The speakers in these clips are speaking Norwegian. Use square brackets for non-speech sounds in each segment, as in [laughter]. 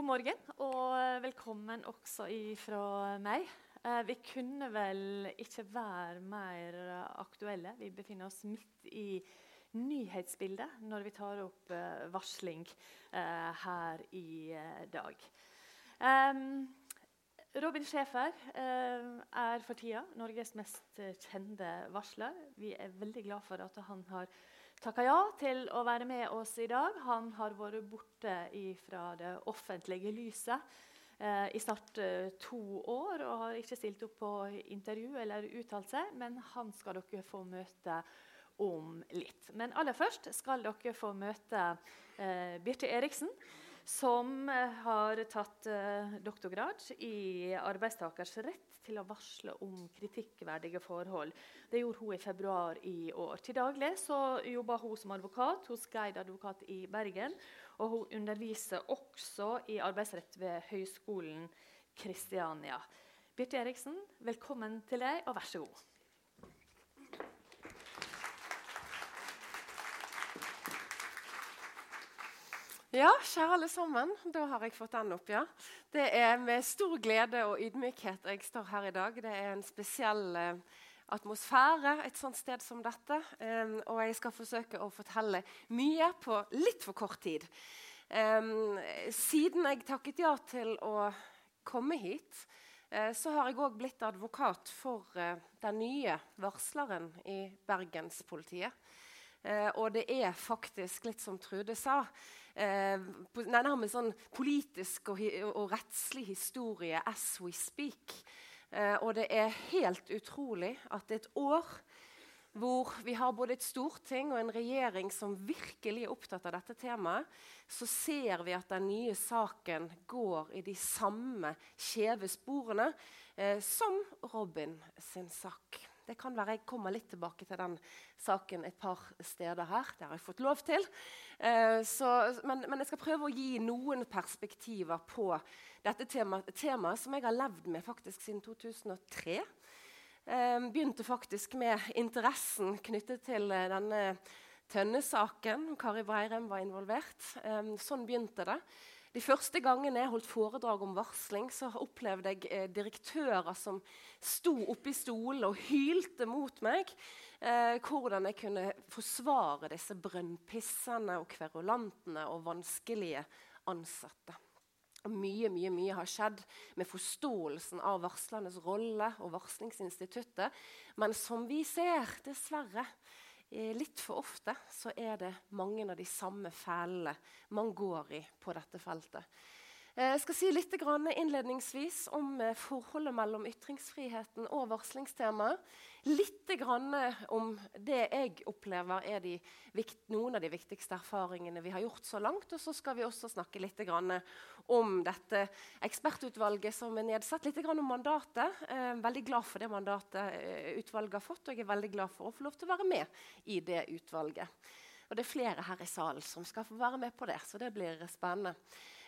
God morgen og velkommen også fra meg. Eh, vi kunne vel ikke være mer aktuelle. Vi befinner oss midt i nyhetsbildet når vi tar opp eh, varsling eh, her i dag. Robin Schäfer eh, er for tida Norges mest kjente varsler. Vi er veldig glad for at han har takka ja til å være med oss i dag. Han har vært borte fra det offentlige lyset eh, i snart eh, to år og har ikke stilt opp på intervju eller uttalt seg, men han skal dere få møte om litt. Men aller først skal dere få møte eh, Birte Eriksen som eh, har tatt eh, doktorgrad i arbeidstakers rett til å varsle om kritikkverdige forhold. Det gjorde hun i februar i år. Til daglig så jobber hun som advokat hos Geid advokat i Bergen. Og hun underviser også i arbeidsrett ved Høgskolen Kristiania. Birte Eriksen, velkommen til deg, og vær så god. Ja, kjære alle sammen. Da har jeg fått den opp, ja. Det er med stor glede og ydmykhet jeg står her i dag. Det er en spesiell eh, atmosfære et sånt sted som dette. Um, og jeg skal forsøke å fortelle mye på litt for kort tid. Um, siden jeg takket ja til å komme hit, uh, så har jeg òg blitt advokat for uh, den nye varsleren i Bergenspolitiet. Uh, og det er faktisk litt som Trude sa eh, nærmest sånn politisk og, og, rettslig historie as we speak. Eh, og det er helt utrolig at et år hvor vi har både et storting og en regjering som virkelig er opptatt av dette temaet, så ser vi at den nye saken går i de samme skjeve sporene eh, som Robin sin sak. Det kan være jeg kommer litt tilbake til den saken et par steder her. Det har jeg fått lov til. Eh, så, men, men, jeg skal prøve å gi noen perspektiver på dette temaet, tema som jeg har levd med faktisk siden 2003. Eh, begynte faktisk med interessen knyttet til eh, denne Tønne-saken. Kari Breirem var involvert. Eh, sånn begynte det. De første gangene jeg holdt foredrag om varsling, så opplevde jeg eh, direktører som sto oppi stolen og hylte mot meg. Eh, hvordan jeg kunne forsvare disse brønnpissene og kverulantene og vanskelige ansatte. Og mye mye, mye har skjedd med forståelsen av varslernes rolle og varslingsinstituttet. Men som vi ser, dessverre, litt for ofte så er det mange av de samme fælene man går i på dette feltet. Eh, jeg skal si litt innledningsvis om eh, forholdet mellom ytringsfriheten og varslingstemaet. Litt om det jeg opplever er de, noen av de viktigste erfaringene vi har gjort så langt. Og så skal vi også snakke litt om dette ekspertutvalget som er nedsatt. Litt om mandatet. Er veldig glad for det mandatet utvalget har fått, og jeg er veldig glad for å få lov til å være med i det utvalget. Og det er flere her i salen som skal få være med på det, så det blir spennende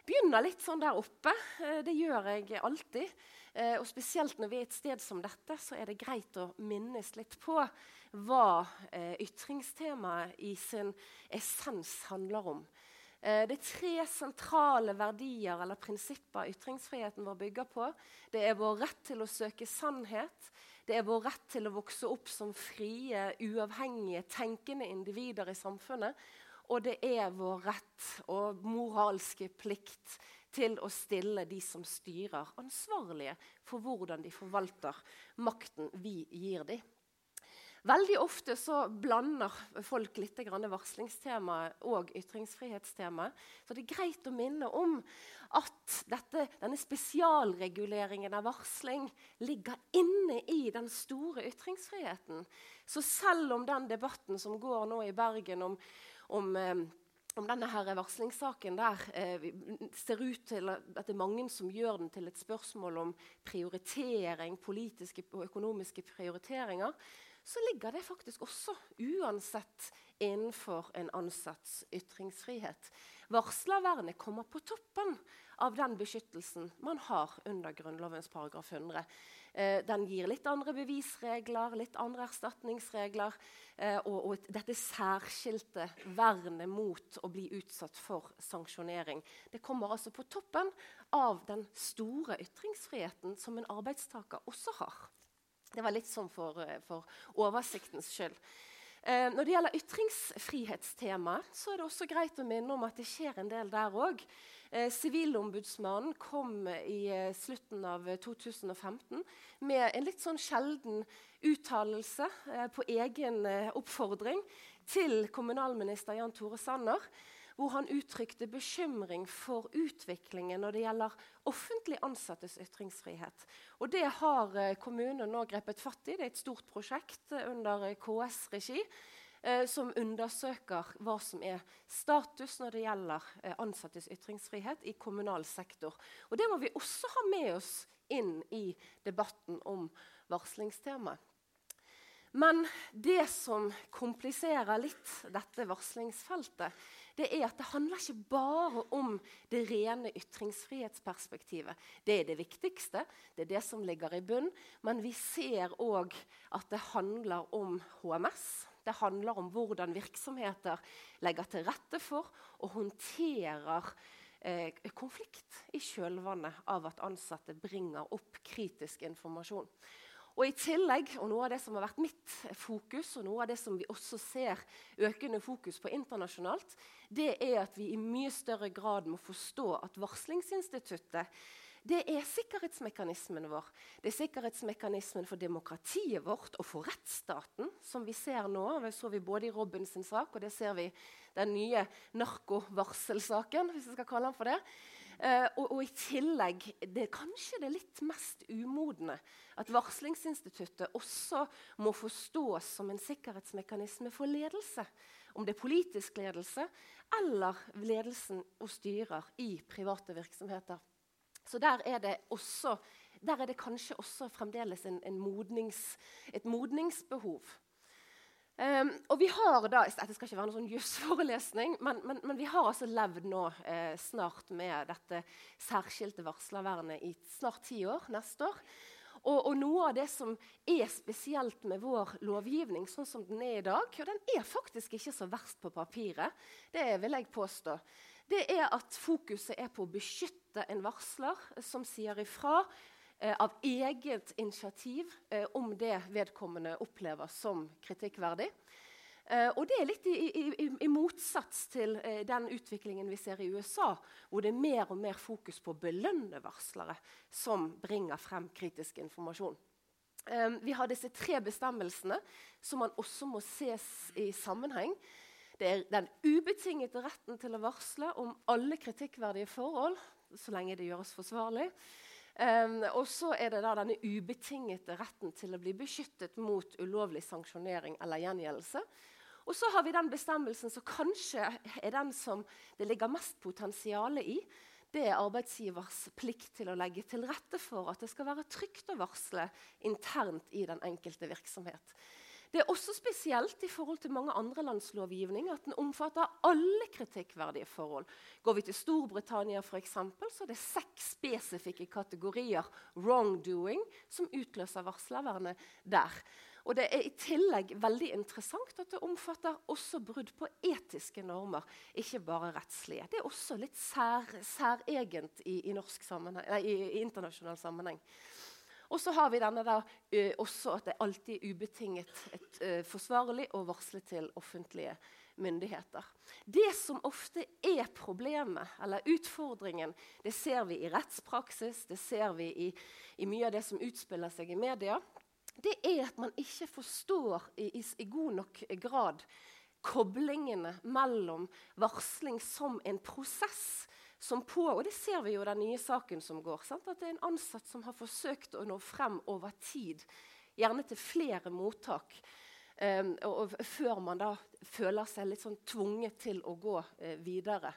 begynner litt sånn der oppe. Eh, det gjør jeg alltid. Eh, og spesielt når vi er et sted som dette, så er det greit å minnes litt på hva eh, ytringstemaet i sin essens handler om. Det er tre sentrale verdier eller prinsipper ytringsfriheten vår bygger på. Det er vår rett til å søke sannhet. Det er vår rett til å vokse opp som frie, uavhengige, tenkende individer i samfunnet. Og det er vår rett og moralske plikt til å stille de som styrer, ansvarlige for hvordan de forvalter makten vi gir dem. Veldig ofte så blander folk litt varslingstemaet og ytringsfrihetstemaet. Så det er greit å minne om at dette, denne spesialreguleringen av varsling ligger inne i den store ytringsfriheten. Så selv om den debatten som går nå i Bergen om om, eh, om denne her varslingssaken der eh, ser ut til at det er mange som gjør den til et spørsmål om prioritering, politiske og økonomiske prioriteringer, så ligger det faktisk også uansett innenfor en ansatts ytringsfrihet. Varslervernet kommer på toppen av den beskyttelsen man har under Grunnlovens paragraf 100. Eh, den gir litt andre bevisregler, litt andre erstatningsregler. Eh, og, og, dette særskilte vernet mot å bli utsatt for sanksjonering. Det kommer altså på toppen av den store ytringsfriheten som en arbeidstaker også har. Det var litt sånn for, eh, for oversiktens skyld. Eh, når det gjelder ytringsfrihetstemaet, så er det også greit å minne om at det skjer en del der òg. Eh, Sivilombudsmannen kom i eh, slutten av 2015 med en litt sånn sjelden uttalelse eh, på egen eh, oppfordring til kommunalminister Jan Tore Sanner hvor han uttrykte bekymring for utviklingen når det gjelder offentlig ansattes ytringsfrihet. Og Det har eh, kommunen nå grepet fatt i. Det er et stort prosjekt eh, under eh, KS-regi. Som undersøker hva som er status når det gjelder ansattes ytringsfrihet i kommunal sektor. Og Det må vi også ha med oss inn i debatten om varslingstemaet. Men det som kompliserer litt dette varslingsfeltet, det er at det handler ikke bare om det rene ytringsfrihetsperspektivet. Det er det viktigste, det er det som ligger i bunn. Men vi ser òg at det handler om HMS. Det handler om hvordan virksomheter legger til rette for og håndterer eh, konflikt i kjølvannet av at ansatte bringer opp kritisk informasjon. Og i tillegg, og Noe av det som har vært mitt fokus, og noe av det som vi også ser økende fokus på internasjonalt, det er at vi i mye større grad må forstå at varslingsinstituttet det er sikkerhetsmekanismen vår. Det er sikkerhetsmekanismen for demokratiet vårt og for rettsstaten, som vi ser nå. Det så vi både i Robins sak og det ser vi den nye narkovarselsaken, hvis vi skal kalle den for det. Uh, og, og, i tillegg det kanskje det litt mest umodne at varslingsinstituttet også må forstås som en sikkerhetsmekanisme for ledelse. Om det er politisk ledelse eller ledelsen og styrer i private virksomheter. Så der er det, også, der er det kanskje også fremdeles en, en modnings, et modningsbehov. Um, og vi har da, Dette skal ikke være noen sånn jusforelesning, men, men, men, vi har altså levd nå eh, snart med dette særskilte varslervernet i snart ti år. neste år. Og, og, noe av det som er spesielt med vår lovgivning sånn som den er i dag, og den er faktisk ikke så verst på papiret, det vil jeg påstå, det er at fokuset er på å beskytte en varsler som sier ifra eh, av eget initiativ eh, om det vedkommende opplever som kritikkverdig. Eh, og Det er litt i, i, i motsats til eh, den utviklingen vi ser i USA, hvor det er mer og mer fokus på å belønne varslere som bringer frem kritisk informasjon. Eh, vi har disse tre bestemmelsene som man også må ses i sammenheng. Det er den ubetingete retten til å varsle om alle kritikkverdige forhold, så lenge det gjøres forsvarlig. Um, og så er det da denne ubetingete retten til å bli beskyttet mot ulovlig sanksjonering eller gjengjeldelse. Og så har vi den bestemmelsen som kanskje er den som det ligger mest potensial i. Det er arbeidsgivers plikt til å legge til rette for at det skal være trygt å varsle internt i den enkelte virksomhet. Det er også spesielt i forhold til mange andre lands lovgivning at den omfatter alle kritikkverdige forhold. Går vi til Storbritannia, for eksempel, så er det seks spesifikke kategorier wrongdoing som utløser varslervernet der. Og Det er i tillegg veldig interessant at det omfatter også brudd på etiske normer, ikke bare rettslige. Det er også litt sær, særegent i, i, i, i internasjonal sammenheng. Og så har vi denne der, uh, også at det alltid er ubetinget et, uh, forsvarlig å varsle til offentlige myndigheter. Det som ofte er problemet, eller utfordringen, det ser vi i rettspraksis, det ser vi i, i mye av det som utspiller seg i media, det er at man ikke forstår i, i, i god nok grad koblingene mellom varsling som en prosess som på, og Det ser vi jo i den nye saken som går. Sant? At det er en ansatt som har forsøkt å nå frem over tid, gjerne til flere mottak. Um, og, og, før man da føler seg litt sånn tvunget til å gå uh, videre.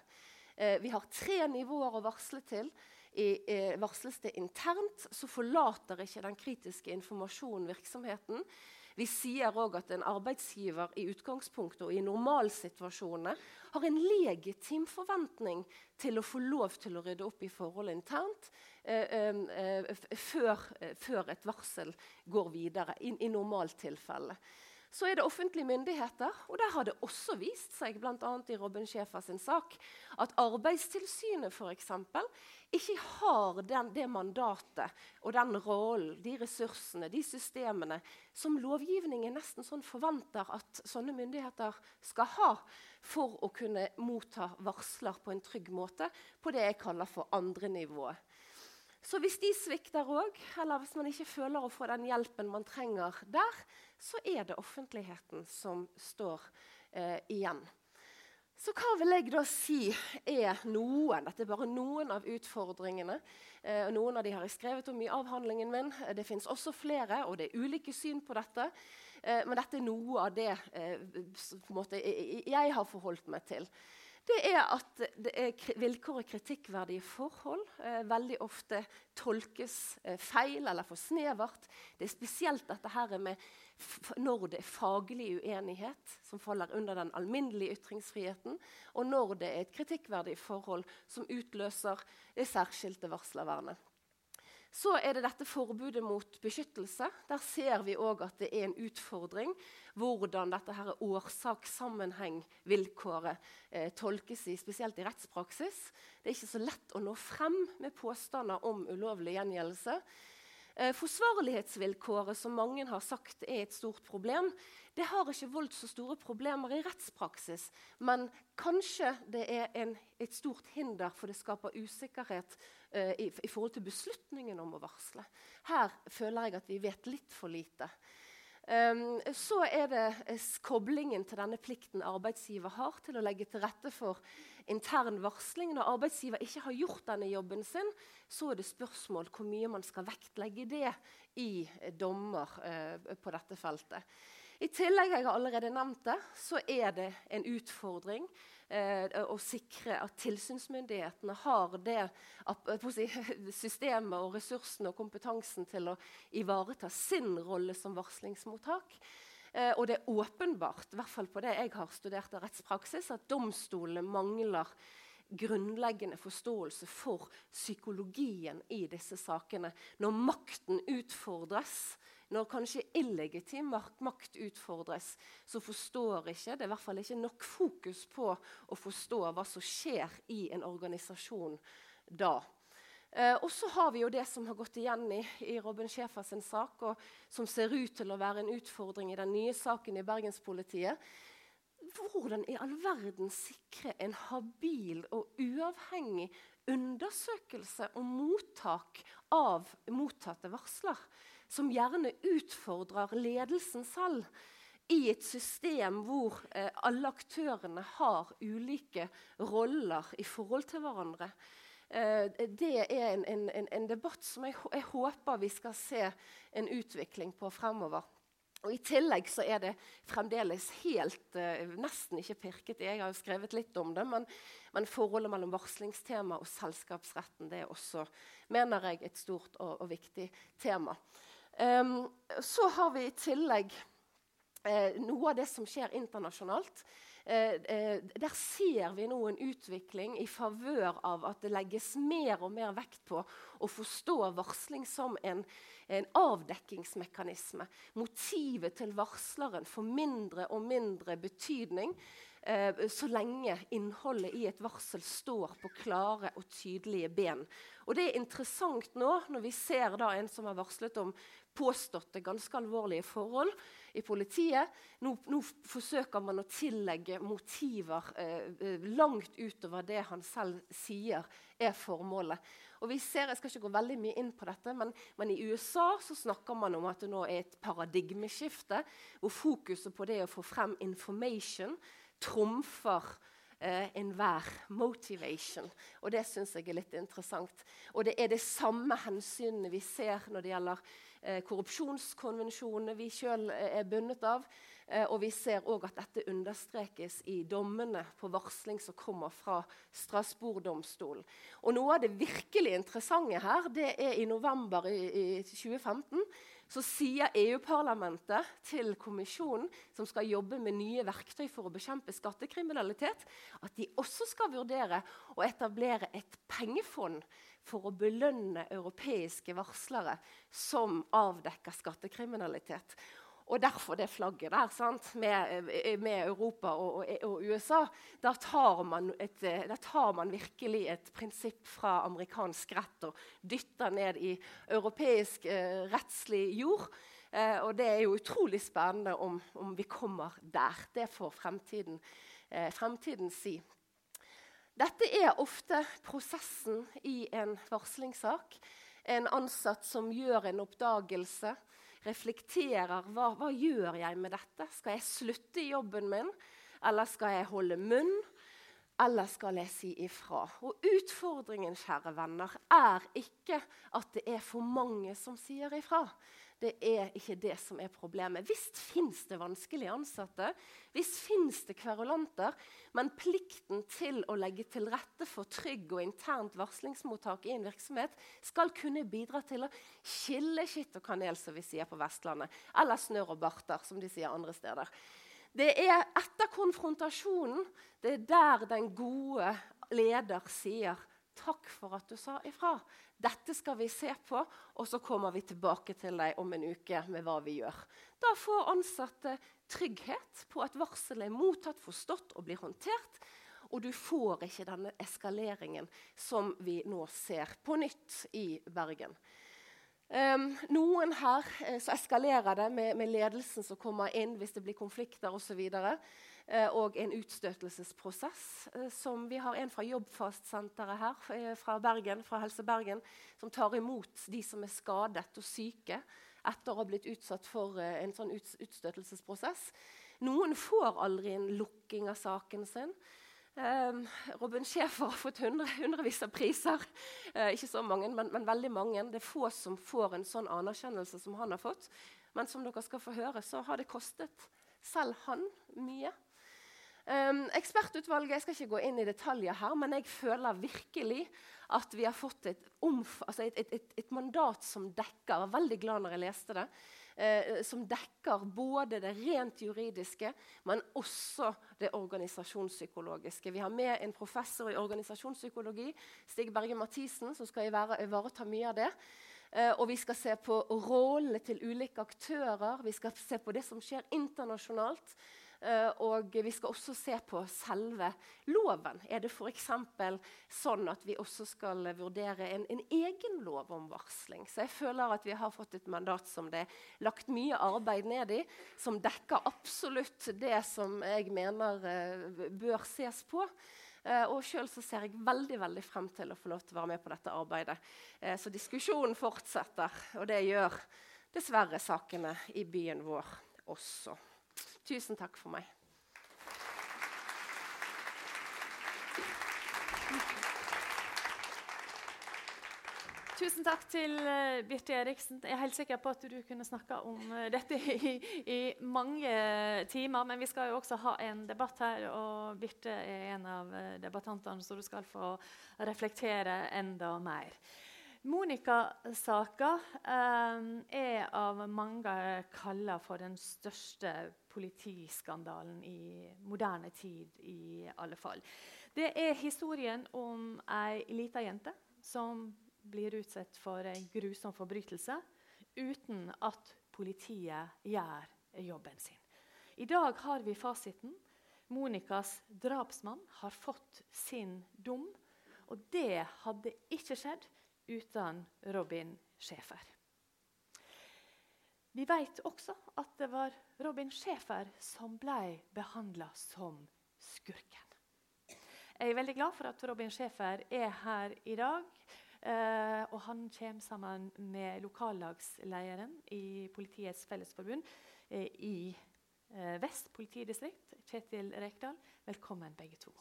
Uh, vi har tre nivåer å varsle til. I, uh, varsles det internt, så forlater ikke den kritiske informasjonen virksomheten. Vi sier òg at en arbeidsgiver i utgangspunktet og i normalsituasjoner har en legitim forventning til å få lov til å rydde opp i forholdet internt eh, eh, før, eh, før, et varsel går videre, i, i normaltilfelle så er det offentlige myndigheter. Og der har det også vist seg, bl.a. i Robin Schäfer sin sak, at Arbeidstilsynet eksempel, ikke har den, det mandatet og den rollen, de ressursene, de systemene som lovgivningen nesten sånn forventer at sånne myndigheter skal ha for å kunne motta varsler på en trygg måte på det jeg kaller for andre nivået. Så hvis de svikter òg, eller hvis man ikke føler å få den hjelpen man trenger der, så er det offentligheten som står eh, igjen. Så hva vil jeg da si er noen Dette er bare noen av utfordringene. Eh, noen av de har jeg skrevet om i avhandlingen min. Det fins også flere, og det er ulike syn på dette. Eh, men dette er noe av det eh, jeg har forholdt meg til det er at det er vilkåret kritikkverdige forhold eh, veldig ofte tolkes eh, feil eller for snevert. Det er spesielt dette her med når det er faglig uenighet som faller under den alminnelige ytringsfriheten, og når det er et kritikkverdig forhold som utløser det særskilte varslervernet. Så er det dette forbudet mot beskyttelse. Der ser vi òg at det er en utfordring hvordan dette her årsak-sammenheng-vilkåret eh, tolkes i, spesielt i rettspraksis. Det er ikke så lett å nå frem med påstander om ulovlig gjengjeldelse. Eh, forsvarlighetsvilkåret, som mange har sagt er et stort problem, det har ikke voldt så store problemer i rettspraksis. Men kanskje det er en, et stort hinder, for det skaper usikkerhet eh, i, i, forhold til beslutningen om å varsle. Her føler jeg at vi vet litt for lite. Um, så er det uh, koblingen til denne plikten arbeidsgiver har til å legge til rette for intern varsling. Når arbeidsgiver ikke har gjort denne jobben sin, så er det spørsmål hvor mye man skal vektlegge det i dommer uh, på dette feltet. I tillegg jeg har allerede nevnt det, så er det en utfordring eh, å sikre at tilsynsmyndighetene har det si, [laughs] systemet og ressursene og kompetansen til å ivareta sin rolle som varslingsmottak. Eh, og det er åpenbart, i hvert fall på det jeg har studert av rettspraksis, at domstolene mangler grunnleggende forståelse for psykologien i disse sakene. Når makten utfordres, når kanskje illegitim makt utfordres, så forstår ikke Det er i hvert fall ikke nok fokus på å forstå hva som skjer i en organisasjon da. Eh, og så har vi jo det som har gått igjen i, i Robin Schäfers sak, og som ser ut til å være en utfordring i den nye saken i Bergenspolitiet. Hvordan i all verden sikre en habil og uavhengig undersøkelse og mottak av mottatte varsler, som gjerne utfordrer ledelsen selv? i et system hvor eh, alle aktørene har ulike roller i forhold til hverandre. Eh, det er en, en, en, debatt som jeg, jeg, håper vi skal se en utvikling på fremover. Og I tillegg så er det fremdeles helt eh, nesten ikke pirket. Jeg har jo skrevet litt om det, men, men forholdet mellom varslingstema og selskapsretten det er også mener jeg, et stort og, og viktig tema. Um, så har vi i tillegg uh, noe av det som skjer internasjonalt. Eh, eh, der ser vi nå en utvikling i favør av at det legges mer og mer vekt på å forstå varsling som en, en avdekkingsmekanisme. Motivet til varsleren får mindre og mindre betydning eh, så lenge innholdet i et varsel står på klare og tydelige ben. Og Det er interessant nå når vi ser da en som har varslet om påståtte ganske alvorlige forhold i politiet. Nå, nå forsøker man å tillegge motiver eh, eh, langt utover det han selv sier er formålet. Og vi ser, Jeg skal ikke gå veldig mye inn på dette, men, men i USA så snakker man om at det nå er et paradigmeskifte, hvor fokuset på det å få frem information trumfer eh, enhver motivation. Og det syns jeg er litt interessant. Og det er det samme hensynene vi ser når det gjelder eh, korrupsjonskonvensjonene vi sjøl eh, er bundet av. Eh, og vi ser òg at dette understrekes i dommene på varsling som kommer fra Strasbourg-domstolen. Og noe av det virkelig interessante her, det er i november i, i 2015 så sier EU-parlamentet til kommisjonen, som skal jobbe med nye verktøy for å bekjempe skattekriminalitet, at de også skal vurdere å etablere et pengefond for å belønne europeiske varslere som avdekker skattekriminalitet. Og derfor det flagget der med, eh, med, Europa og, og, og USA. Da tar, et, eh, da tar, man virkelig et prinsipp fra amerikansk rett og dytter ned i europeisk eh, rettslig jord. Eh, og det er jo utrolig spennende om, om vi kommer der. Det får fremtiden, eh, fremtiden si. Dette er ofte prosessen i en varslingssak. En ansatt som gjør en oppdagelse reflekterer hva, hva gjør jeg med dette. Skal jeg slutte i jobben min, eller skal jeg holde munn? Eller skal jeg si ifra? Og Utfordringen kjære venner, er ikke at det er for mange som sier ifra. Det er ikke det som er problemet. Visst fins det vanskelige ansatte, visst fins det kverulanter, men plikten til å legge til rette for trygg og internt varslingsmottak i en virksomhet skal kunne bidra til å skille skitt og kanel, som vi sier på Vestlandet, eller snørr og barter, som de sier andre steder. Det er etter konfrontasjonen det er der den gode leder sier 'takk for at du sa ifra'. Dette skal vi se på, og så kommer vi tilbake til deg om en uke med hva vi gjør. Da får ansatte trygghet på at varselet er mottatt, forstått og blir håndtert. Og du får ikke denne eskaleringen som vi nå ser på nytt i Bergen. Um, noen her eh, så eskalerer det med, med, ledelsen som kommer inn hvis det blir konflikter osv. Eh, og en utstøtelsesprosess. Uh, som vi har en fra Jobbfast-senteret her fra Bergen, fra Helse Bergen, som tar imot de som er skadet og syke etter å ha blitt utsatt for en sånn utstøtelsesprosess. Noen får aldri en lukking av saken sin. Um, Robin Schäfer har fått hundre, hundrevis av priser. Uh, ikke så mange, men, men, veldig mange. Det er få som får en sånn anerkjennelse som han har fått. Men som dere skal få høre, så har det kostet selv han mye. Um, ekspertutvalget jeg skal ikke gå inn i detaljer her, men jeg føler virkelig at vi har fått et, omf, altså et, et, et mandat som dekker Jeg var veldig glad når jeg leste det. Uh, som dekker både det rent juridiske, men også det organisasjonspsykologiske. Vi har med en professor i organisasjonspsykologi, Stig Berge Mathisen, som skal ivareta mye av det. Eh, og vi skal se på rollene til ulike aktører. Vi skal se på det som skjer internasjonalt. Uh, og vi skal også se på selve loven. Er det f.eks. sånn at vi også skal vurdere en, en, egen lov om varsling? Så jeg føler at vi har fått et mandat som det er lagt mye arbeid ned i, som dekker absolutt det som jeg mener uh, bør ses på. Uh, og sjøl ser jeg veldig veldig frem til å få lov til å være med på dette arbeidet. så diskusjonen fortsetter, og det gjør dessverre sakene i byen vår også. Tusen takk for meg. Tusen takk til uh, Birte Eriksen. Jeg er helt sikker på at du kunne snakka om uh, dette [laughs] i, i, mange timer. Men vi skal jo også ha en debatt her, og Birte er en av debattantene, så du skal få reflektere enda mer. Monica-saka er av mange kalla for den største politiskandalen i moderne tid, i alle fall. Det er historien om ei lita jente som blir utsatt for en grusom forbrytelse uten at politiet gjør jobben sin. I dag har vi fasiten. Monicas drapsmann har fått sin dom. Og det hadde ikke skjedd uten Robin Schäfer. Vi vet også at det var Robin Schäfer som ble behandla som skurken. Jeg er veldig glad for at Robin Schäfer er her i dag. Eh, og han kommer sammen med lokallagslederen i Politiets Fellesforbund eh, i eh, Vest politidistrikt, Kjetil Rekdal. Velkommen, begge to.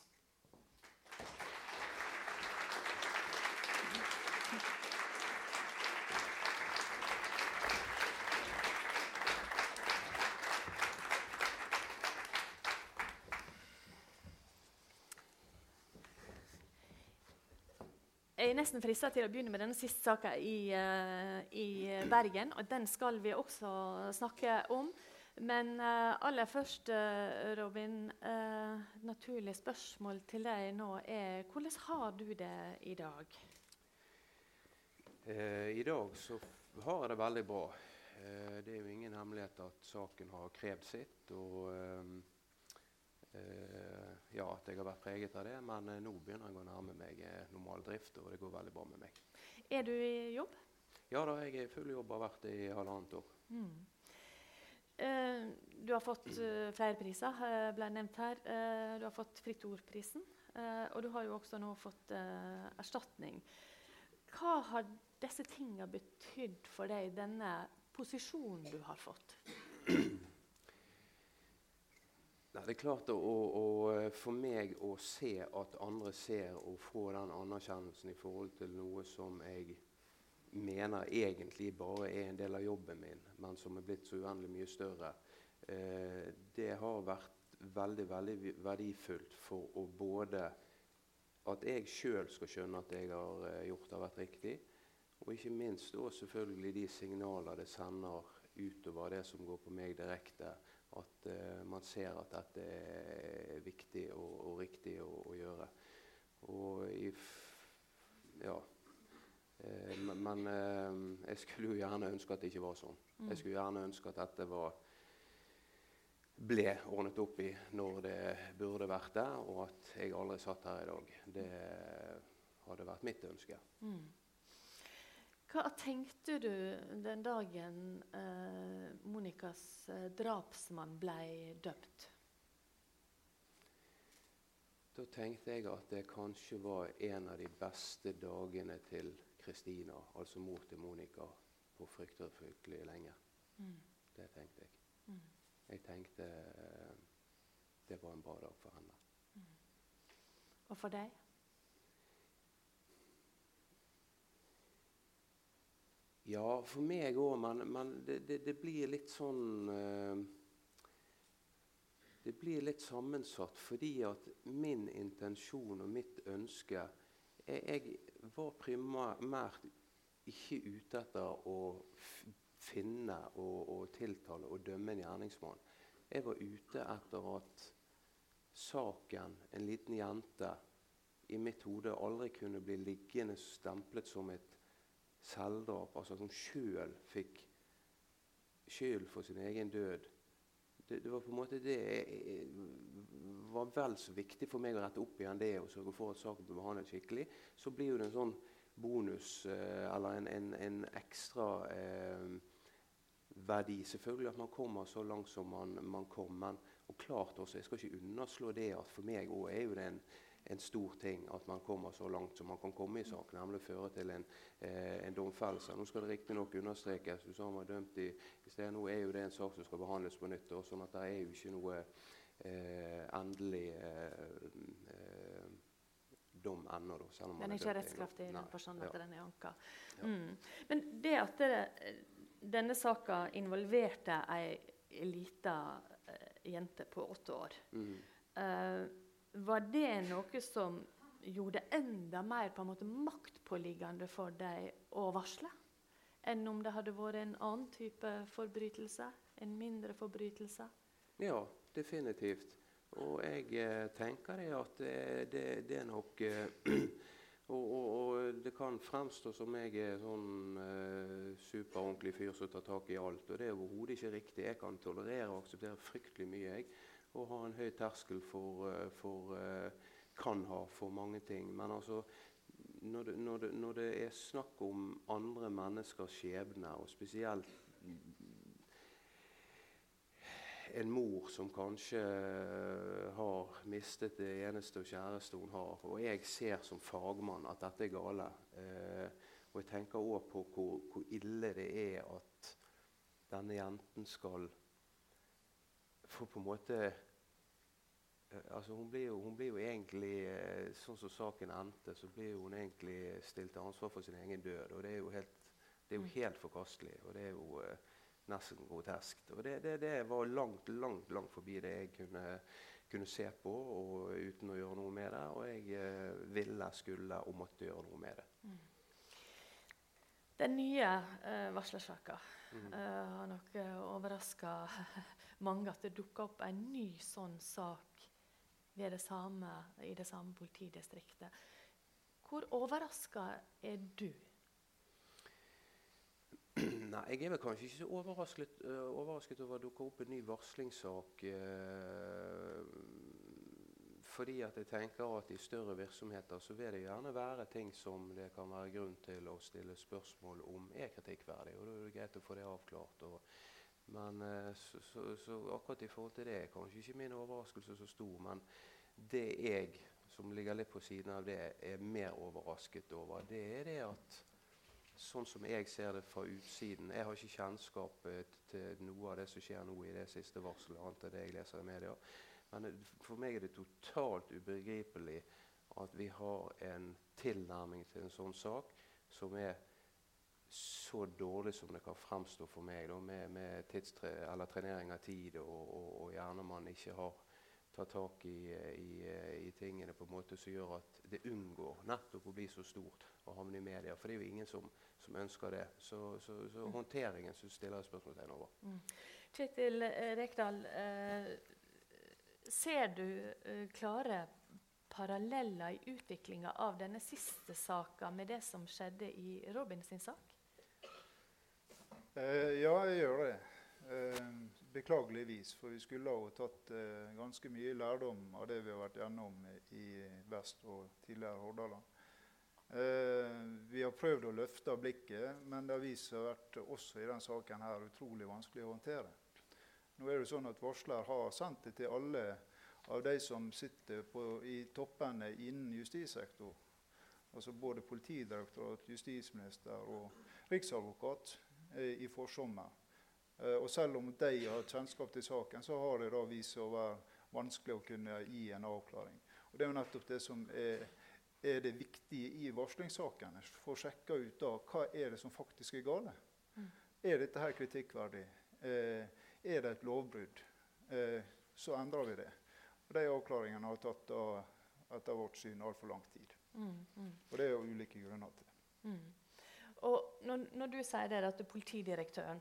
Jeg nesten frista til å begynne med denne siste saka i, uh, i, Bergen. og Den skal vi også snakke om. Men uh, aller først, Robin, naturlig spørsmål til deg nå er hvordan har du det i dag? I dag så har jeg det veldig bra. det er jo ingen hemmelighet at saken har krevd sitt. og Eh, ja, at jeg har vært preget av det, men eh, nå begynner jeg å nærme meg eh, normal drift, og det går veldig bra med meg. Er du i jobb? Ja da, jeg er i full jobb og har vært det i halvannet år. Mm. Uh, du har fått uh, flere priser, uh, ble nevnt her. Uh, du har fått Fritt Ord-prisen, og du har jo også nå fått erstatning. Hva har disse tingene betydd for deg, denne posisjonen du har fått? [clears throat] Nei, det er klart å, å, eh, For meg å se at andre ser og få den anerkjennelsen i forhold til noe som jeg mener egentlig bare er en del av jobben min, men som er blitt så uendelig mye større, eh, det har vært veldig, veldig verdifullt for å både at jeg sjøl skal skjønne at jeg har eh, gjort det har vært riktig, og ikke minst også selvfølgelig de signaler det sender utover det som går på meg direkte at uh, man ser at dette er viktig og, og riktig å, å, gjøre. Og i Ja. Uh, men uh, jeg skulle jo gjerne ønske at det ikke var sånn. Mm. Jeg skulle gjerne ønske at dette var ble ordnet opp i når det burde vært det, og at jeg aldri satt her i dag. Det hadde vært mitt ønske. Mm. Hva tenkte du den dagen eh, Monikas eh, drapsmann ble døpt? Da tenkte jeg at det kanskje var en av de beste dagene til Kristina, altså mor til Monica, på fryktelig, fryktelig lenge. Mm. Det tenkte jeg. Mm. Jeg tenkte eh, det var en bra dag for henne. Mm. Og for deg? Ja, for meg òg, men, det, det, det, blir litt sånn uh, Det blir litt sammensatt fordi at min intensjon og mitt ønske Jeg, jeg var primært ikke ute etter å finne og, og, tiltale og dømme en gjerningsmann. Jeg var ute etter at saken, en liten jente, i mitt hode aldri kunne bli liggende stemplet som et selvdrap, altså som sjøl fikk skyld for sin egen død. Det, det, var på en måte det var vel så viktig for meg å rette opp igjen det og sørge for at saken ble behandlet skikkelig. Så blir det en sånn bonus eh, eller en, en, en ekstra eh, verdi. Selvfølgelig at man kommer så langt som man, man kom. Men og klart også, jeg skal ikke underslå det at for meg òg er jo det en en stor ting at man kommer så langt som man kan komme i sak, nemlig føre til en, eh, en domfellelse. Nå skal det riktignok understrekes han var dømt i, i sted. Nå er jo det en sak som skal behandles på nytt. Og sånn at det er jo ikke noe eh, endelig eh, eh dom ennå. Den er ikke rettskraftig i den forstand at den er anka. Ja. Mm. Men det at det, denne saka involverte ei lita uh, jente på åtte år mm. uh, var det noe som gjorde enda mer på en måte maktpåliggende for deg å varsle? Enn om det hadde vært en annen type forbrytelse? En mindre forbrytelse? Ja, definitivt. Og jeg eh, tenker det at det, det, det er nok eh, [clears throat] og, og, og, det kan fremstå som jeg er sånn eh, superordentlig fyr som tar tak i alt. Og det er overhodet ikke riktig. Jeg kan tolerere og akseptere fryktelig mye. jeg og har en høy terskel for, eh, for eh, Kan ha for mange ting. Men altså når det, når, det, når det, er snakk om andre menneskers skjebne, og spesielt en mor som kanskje eh, har mistet det eneste og kjæreste hun har, og jeg ser som fagmann at dette er gale, eh, og jeg tenker òg på hvor, hvor, ille det er at denne jenten skal få på en måte altså hun, blir jo, hun blir jo egentlig, eh, Sånn som saken endte, så blir hun egentlig stilt til ansvar for sin egen død. og Det er jo helt, det er jo mm. helt forkastelig, og det er jo uh, nesten groteskt. Og det, det, det, var langt, langt langt forbi det jeg kunne, kunne se på og, uten å gjøre noe med det. Og jeg eh, ville, skulle og måtte gjøre noe med det. Mm. Den nye uh, varslersaka mm. uh, har nok uh, overraska [laughs] mange at det dukka opp en ny sånn sak det samme, i det samme politidistriktet. Hvor overraska er du? [clears throat] Nei, Jeg er vel kanskje ikke så overrasket, uh, overrasket over at det dukker opp en ny varslingssak. Uh, fordi at jeg tenker at i større virksomheter så vil det gjerne være ting som det kan være grunn til å stille spørsmål om er kritikkverdig. og Da er det greit å få det avklart. Og, men uh, så, så, så, akkurat i forhold til det er kanskje ikke min overraskelse så stor. Men det jeg, som ligger litt på siden av det, er mer overrasket over, det er det at sånn som jeg ser det fra utsiden Jeg har ikke kjennskap eh, til noe av det som skjer nå i det siste varselet, annet enn det jeg leser i media. Men for meg er det totalt ubegripelig at vi har en tilnærming til en sånn sak som er så dårlig som det kan fremstå for meg, da, med, med trenering av tid, og, og, og, gjerne man ikke har tatt tak i, i, i, tingene på en måte som gjør at det unngår nettopp å bli så stort å havne i media. For det er jo ingen som, som ønsker det. Så, så, så mm. håndteringen så stiller jeg spørsmålstegn over. Mm. Kjetil eh, Rekdal, eh, Ser du eh, klare paralleller i utviklinga av denne siste saka med det som skjedde i Robin sin sak? Uh, ja, jeg gjør det. Eh, beklageligvis. For vi skulle ha tatt ganske mye lærdom av det vi har vært gjennom i Vest og tidligere Hordaland. vi har prøvd å løfte blikket, men det har vist seg vært også i denne saken her utrolig vanskelig å håndtere. Nå er det sånn at Varsler har sendt det til alle av de som sitter på, i toppene innen justissektor. Altså både Politidirektorat, justisminister og riksadvokat eh, i forsommer. Eh, og selv om de har kjennskap til saken, så har det da vist seg å være vanskelig å kunne gi en avklaring. Og Det er jo nettopp det som er, er det viktige i varslingssaken. Å sjekke ut da, hva er det som faktisk er gale. Mm. Er dette her kritikkverdig? Eh, er det et lovbrudd, eh, så endrer vi det. Og De avklaringene har tatt da, etter vårt syn altfor lang tid. Mm, mm. Og det er jo ulike grunner til. Mm. Og når, når, du sier det at politidirektøren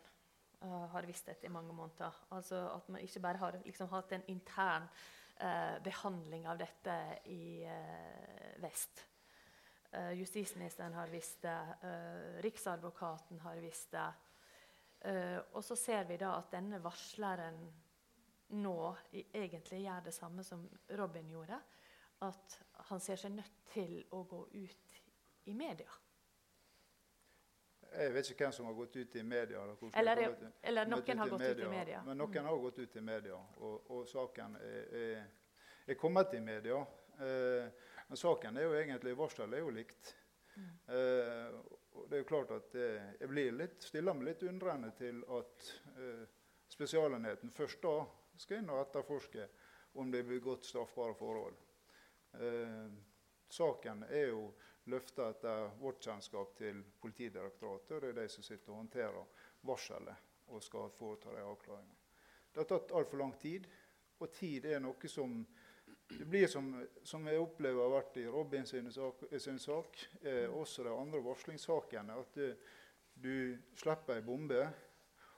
uh, har visst dette i mange måneder, altså at man ikke bare har liksom, hatt en intern uh, behandling av dette i uh, vest. justisministeren har visst det, Riksadvokaten har visst det. Og så ser vi da at denne varsleren nå egentlig gjør det samme som Robin gjorde. At han ser seg nødt til å gå ut i media. Jeg vet ikke hvem som har gått ut i media. Eller, eller, eller noen har gått media, ut i media. Men noen mm. har gått ut i media, og, og saken er, er, er, kommet i media. Eh, men saken er jo egentlig Varselet er jo likt. Mm. Eh, og det er jo klart at eh, Jeg blir litt, stiller meg litt undrende til at eh, Spesialenheten først da skal inn og etterforske om det er begått straffbare forhold. Eh, saken er jo løfta etter vårt kjennskap til Politidirektoratet. og Det er de som sitter og håndterer varselet og skal foreta de avklaringene. Det har tatt altfor lang tid, og tid er noe som det blir som, som, jeg opplever har vært i Robin sin sak, sin sak eh, også de andre varslingssakene, at du, du slipper ei bombe,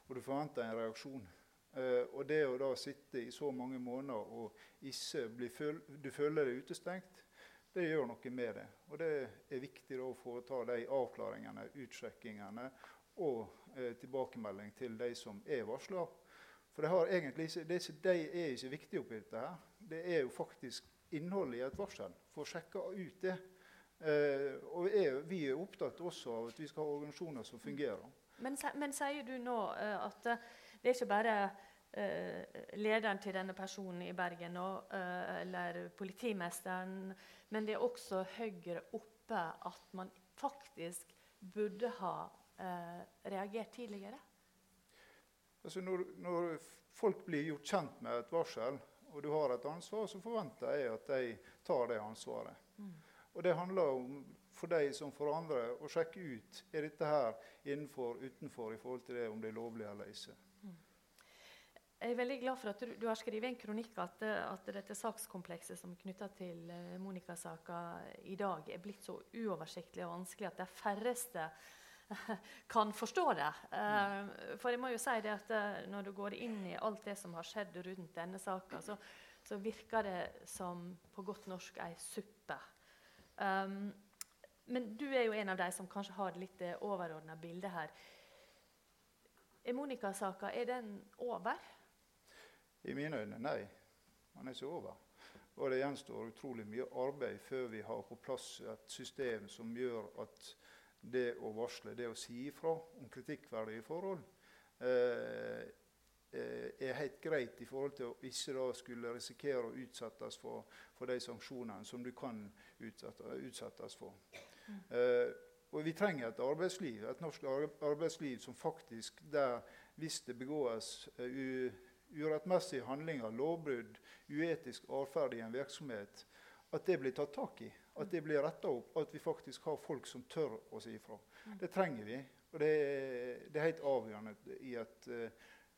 og du forventer en reaksjon. Eh, og det å da sitte i så mange måneder og ikke bli føl du føler deg utestengt, det gjør noe med det. Og det er viktig da å foreta de avklaringene, utsjekkingene og eh, tilbakemelding til de som er varsla. For det, egentlig, det, det er ikke viktig oppi dette. her det er jo faktisk innholdet i et varsel. For å sjekke ut det. Eh, og er, vi er opptatt også av at vi skal ha organisasjoner som fungerer. Men, men sier du nå uh, at uh, det er ikke bare uh, lederen til denne personen i Bergen nå, eller politimesteren, men det er også høyere oppe at man faktisk burde ha reagert tidligere? Altså når, når folk blir gjort kjent med et varsel, og du har et ansvar, så forventer jeg at de tar det ansvaret. Mm. Og det handler om for deg som for andre å sjekke ut er dette her innenfor utenfor i forhold til det om det er lovlig eller ikke. Mm. Jeg er veldig glad for at du, du har skrevet en kronikk at, at dette sakskomplekset som er knytta til uh, Monica-saka i dag, er blitt så uoversiktlig og vanskelig at de færreste [laughs] kan forstå det. Uh, for jeg må jo si det at uh, når du går inn i alt det som har skjedd rundt denne saka, så, så, virker det som på godt norsk ei suppe. Um, men du er jo en av de som kanskje har det litt overordna bildet her. Er Monica-saka er over? I mine øyne nei. Han er ikke over. Og det gjenstår utrolig mye arbeid før vi har på plass et system som gjør at det å varsle, det å si ifra om kritikkverdige forhold, eh, eh, er helt greit i forhold til å ikke da skulle risikere å utsettes for, for de sanksjonene som du kan utsettes for. Eh, og vi trenger et arbeidsliv, et norsk arbeidsliv som faktisk der hvis det begås uh, urettmessige handlinger, lovbrudd, uetisk atferd i en virksomhet, at det blir tatt tak i. At det blir retta opp. At vi faktisk har folk som tør å si ifra. Mm. Det trenger vi. Og det det er helt avgjørende i et,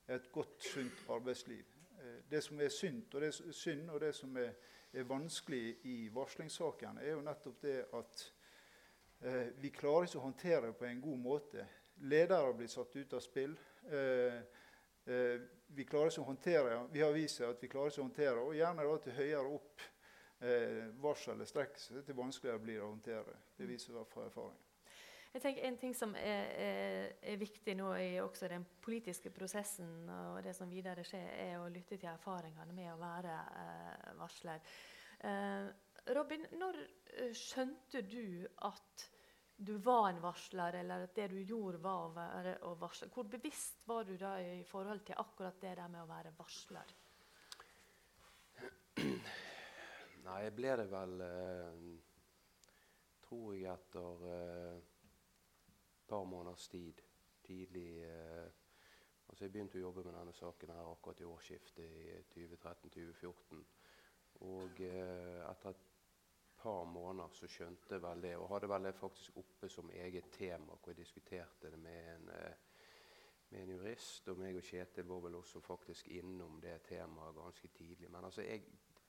et godt, sunt arbeidsliv. Uh, det som er synd, og det, synd, og det som er, er vanskelig i varslingssaken, er jo nettopp det at Eh, vi klarer ikke å håndtere det på en god måte. Ledere blir satt ut av spill. Eh, eh, vi klarer å håndtere vi har vist at vi klarer å håndtere og gjerne da til høyere opp eh, varselet strekker seg, til vanskeligere blir det å håndtere. Det viser i hvert fall erfaring. Jeg tenker En ting som er, er, er viktig nå i også den politiske prosessen, og det som videre skjer, er å lytte til erfaringene med å være eh, varsler. Eh, Robin, når eh, skjønte du at du var en varsler, eller at det du gjorde, var å være å varsle? Hvor bevisst var du da i forhold til akkurat det der med å være varsler? Nei, jeg ble det vel eh, Tror jeg etter eh, et par måneders tid. Tidlig eh, Altså Jeg begynte å jobbe med denne saken her akkurat i årsskiftet i 2013-2014. Og eh, etter et par måneder så skjønte vel det, og hadde vel det faktisk oppe som eget tema, hvor jeg diskuterte det med en, eh, med en jurist. Og meg og Kjetil var vel også faktisk innom det temaet ganske tidlig. Men altså, jeg,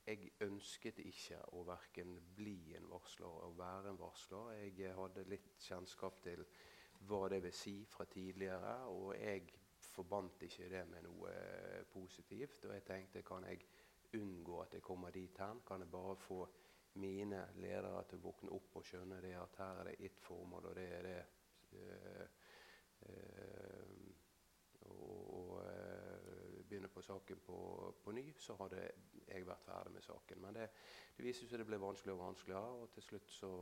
jeg ønsket ikke å verken bli en varsler og være en varsler. Jeg hadde litt kjennskap til hva det vil si fra tidligere, og jeg forbandt ikke det med noe eh, positivt. Og jeg tenkte kan jeg unngå at jeg kommer dit hen? Kan jeg bare få mine ledere til å våkne opp og skjønne det at her er det ett formål, og det er det øh, øh, og, øh, begynne på saken på, på, ny, så hadde jeg vært ferdig med saken. Men det, det viste seg det ble vanskeligere og vanskeligere, og til slutt så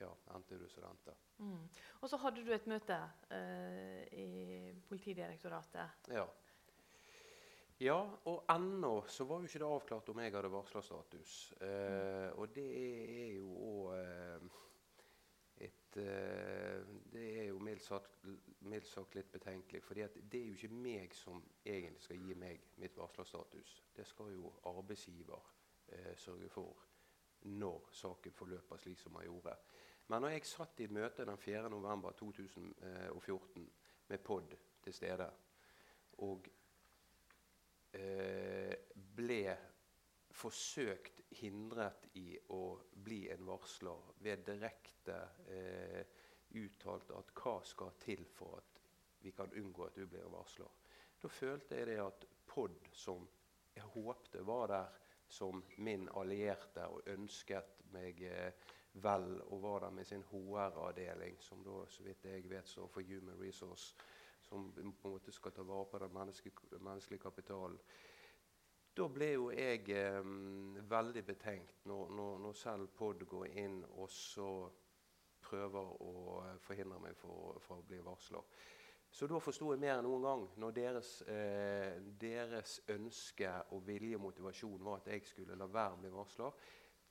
ja, endte du som det mm. Og så hadde du et møte i Politidirektoratet. Ja. Ja, og ennå så var jo ikke det avklart om jeg hadde varslerstatus. Eh, og det er jo òg eh, et eh, Det er jo mildt sagt, mildt sagt, litt betenkelig. For det er jo ikke meg som egentlig skal gi meg mitt varslerstatus. Det skal jo arbeidsgiver eh, sørge for når saken forløper slik som den gjorde. Men når jeg satt i møte den 4.11.2014 med POD til stede og ble forsøkt hindret i å bli en varsler ved direkte eh, uttalt at hva skal til for at vi kan unngå at du blir varsler. Da følte jeg det at POD, som jeg håpte var der som min allierte og ønsket meg eh, vel, og var der med sin HR-avdeling, som da, så vidt jeg vet, står for Human Resource som på en måte skal ta vare på den menneskelige, menneskelige kapitalen. Da ble jo jeg eh, veldig betenkt når, når, når, selv POD går inn og så prøver å eh, forhindre meg for, for å bli varsler. Så da forsto jeg mer enn noen gang når deres, eh, deres, ønske og vilje og motivasjon var at jeg skulle la være å bli varsler.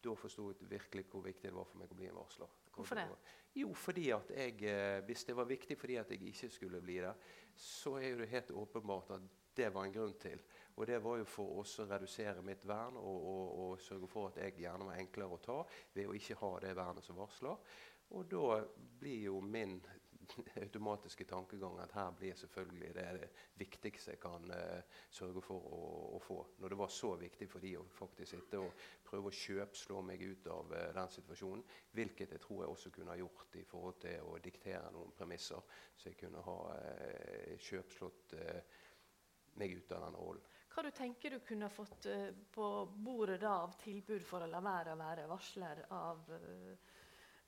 Da forsto jeg virkelig hvor viktig det var for meg å bli en varsler. Hvorfor det? Jo, fordi at jeg, eh, Hvis det var viktig fordi at jeg ikke skulle bli der, så er det helt åpenbart at det var en grunn til. Og det var jo for å redusere mitt vern og, og, og, sørge for at jeg gjerne var enklere å ta ved å ikke ha det vernet som varsler. Og da blir jo min automatiske tankegang at her blir selvfølgelig det det viktigste jeg kan uh, sørge for å, å, få. Når det var så viktig for de å faktisk sitte og prøve å kjøpslå meg ut av uh, den situasjonen. Hvilket jeg tror jeg også kunne ha gjort i forhold til å diktere noen premisser. Så jeg kunne ha uh, kjøpslått meg ut av den rollen. Hva du tenker du kunne fått på bordet da av tilbud for å la være å være varsler av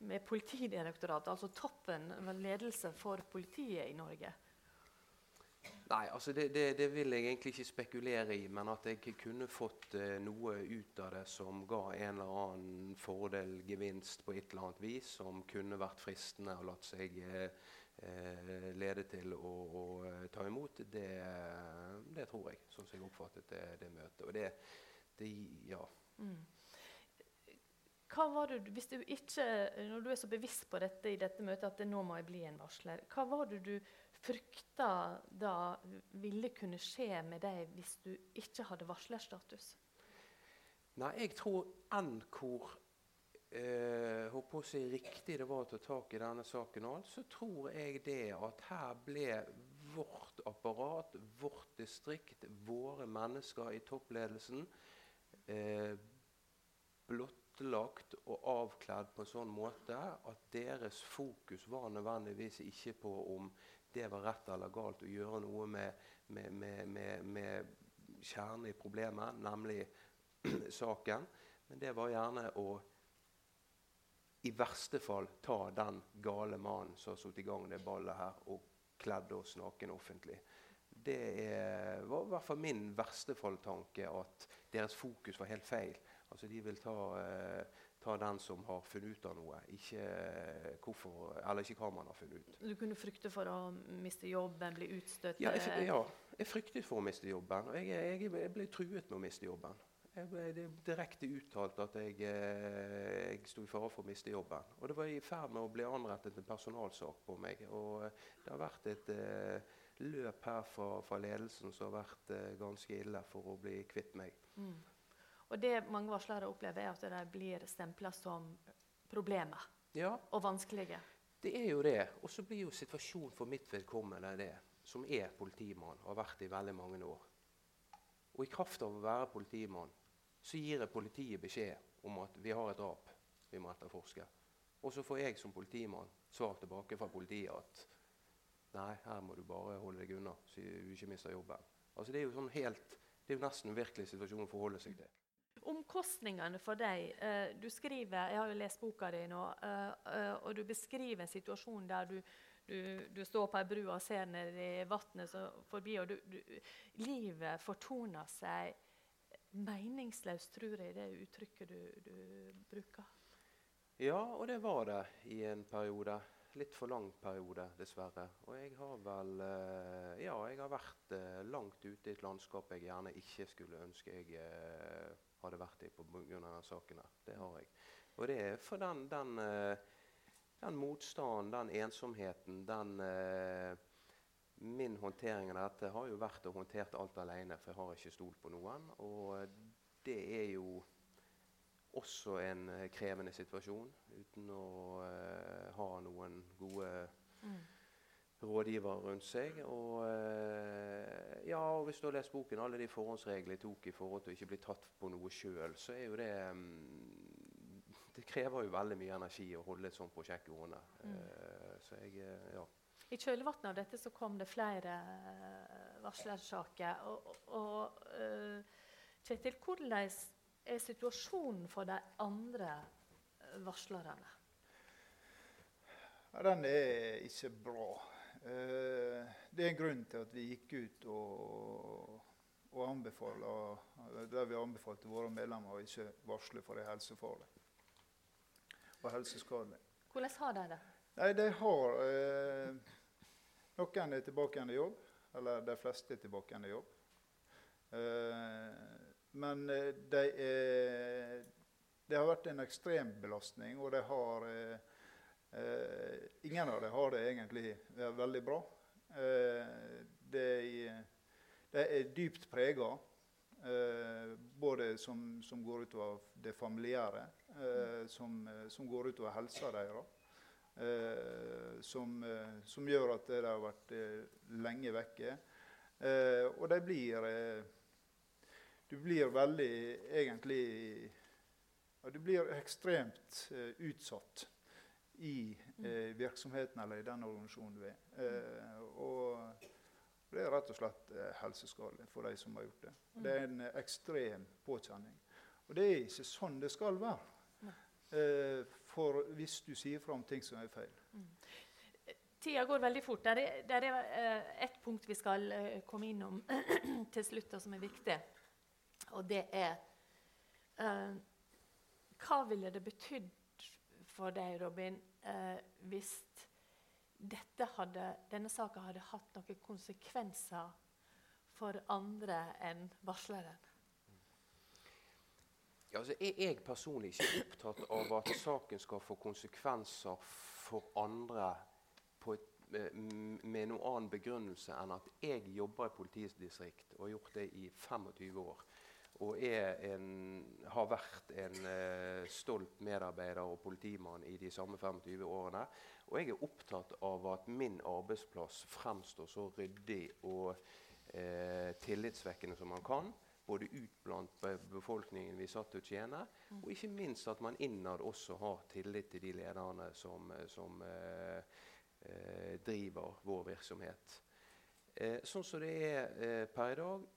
med Politidirektoratet, altså toppen ledelse for politiet i Norge? Nei, altså det, det, det, vil jeg egentlig ikke spekulere i. Men at jeg kunne fått eh, noe ut av det som ga en eller annen fordel, gevinst, på et eller annet vis, som kunne vært fristende og latt seg eh, eh lede til å, å, eh, ta imot, det, det, tror jeg. Sånn som jeg oppfattet det, møtet. Og det, det ja. Mm hva var det, hvis du ikke, Når du er så bevisst på dette i dette møtet at det nå må jeg bli en varsler, hva var det du frykta da ville kunne skje med deg hvis du ikke hadde varslerstatus? Nei, jeg tror enn hvor eh, å si riktig det var å ta tak i denne saken, så tror jeg det at her ble vårt apparat, vårt distrikt, våre mennesker i toppledelsen eh, blott blotlagt og avkledd på en sånn måte at deres fokus var nødvendigvis ikke på om det var rett eller galt å gjøre noe med, med, med, med kjernen i problemet, nemlig [clears throat] saken. Men det var gjerne å i verste fall ta den gale mannen som har satt i gang det ballet her, og kledd oss naken offentlig. Det er, var i hvert fall min verste falltanke at deres fokus var helt feil. Altså De vil ta, eh, ta, den som har funnet ut av noe, ikke, eh, hvorfor, eller ikke hva man har funnet ut. Du kunne frykte for å miste jobben, bli utstøtt? Ja, jeg, ja, jeg fryktet for å miste jobben. Og jeg, jeg, jeg ble truet med å miste jobben. Jeg ble det direkte uttalt at jeg, eh, jeg sto i fare for å miste jobben. Og det var i ferd med å bli anrettet en personalsak på meg. Og det har vært et eh, løp her fra, fra, ledelsen som har vært eh, ganske ille for å bli kvitt meg. Mm. Og det mange varslere opplever, er at de blir stempla som problemer ja. og vanskelige. Det er jo det. Og så blir jo situasjonen for mitt vedkommende det, som er politimann og har vært i veldig mange år. Og i kraft av å være politimann så gir jeg politiet beskjed om at vi har et drap vi må etterforske. Og så får jeg som politimann svar tilbake fra politiet at nei, her må du bare holde deg unna så du ikke mister jobben. Altså Det er jo sånn helt, det er jo nesten en virkelig situasjon å forholde seg til omkostningene for deg eh, Du skriver Jeg har jo lest boka di nå, uh, uh, og du beskriver en situasjon der du, du, du står på ei bru og ser ned i vannet forbi, og du, livet fortoner seg meningsløst, tror jeg, det uttrykket du, bruker. Ja, og det var det i en periode. Litt for lang periode, dessverre. Og jeg har vel Ja, jeg har vært langt ute i et landskap jeg gjerne ikke skulle ønske jeg hadde vært i pga. denne saken. Det har jeg. Og det er for den, den, eh, den motstanden, den ensomheten, den Min håndtering av dette har jo vært å håndtere alt alene, for jeg har ikke stolt på noen. Og det er jo også en uh, krevende situasjon uten å uh, ha noen gode mm rådgivere rundt seg. Og, uh, ja, og hvis du har lest boken, alle de forhåndsreglene jeg tok i forhold til å ikke bli tatt på noe sjøl, så er jo det um, Det krever jo veldig mye energi å holde et sånt prosjekt gående. Mm. Uh, så jeg, ja. I kjølvannet av dette så kom det flere varslersaker. Og, og Kjetil, hvordan er situasjonen for de andre varslerne? Ja, den er ikke bra. Eh, det er en grunn til at vi gikk ut og, og anbefaler, der vi anbefalte våre medlemmer å ikke varsle for det helsefarlig og helseskadelig. Hvordan har de det? Nei, de har eh, Noen er tilbake igjen i jobb. Eller de fleste er tilbake igjen i jobb. Eh, men eh, de er, det har vært en ekstrem belastning, og de har eh, Eh, ingen av dem har det egentlig veldig bra. Eh, det, det, er dypt prega, eh, både som, som, går utover det familiære, som, som går utover helsa deres. eh, som, eh, som, gjør at de har vært eh, lenge vekke. Eh, og de blir Du blir veldig egentlig ja, Du blir ekstremt utsatt i eh, virksomheten eller i den organisasjonen du er. og det er rett og slett eh, helseskadelig for de som har gjort det. Det er en eh, ekstrem påkjenning. Og det er ikke sånn det skal være. Eh, for hvis du sier fra om ting som er feil. Mm. Tida går veldig fort. Det er, det er eh, ett punkt vi skal eh, komme innom [clears throat] til slutt, som er viktig. Og det er eh, Hva ville det betydd for deg, Robin, hvis hadde, denne saka hadde hatt noen konsekvenser for andre enn varsleren? Ja, altså, er jeg personlig ikke opptatt av at saken skal få konsekvenser for andre et, med noen annen begrunnelse enn at jeg jobber i politidistrikt og har gjort det i 25 år og en, har vært en eh, stolt medarbeider og politimann i de samme 25 årene. Og jeg er opptatt av at min arbeidsplass fremstår så ryddig og eh, tillitsvekkende som man kan. Både ut blant befolkningen vi satt til å tjene, mm. og ikke minst at man innad også har tillit til de lederne som, som eh, driver vår virksomhet. sånn som det er per i dag,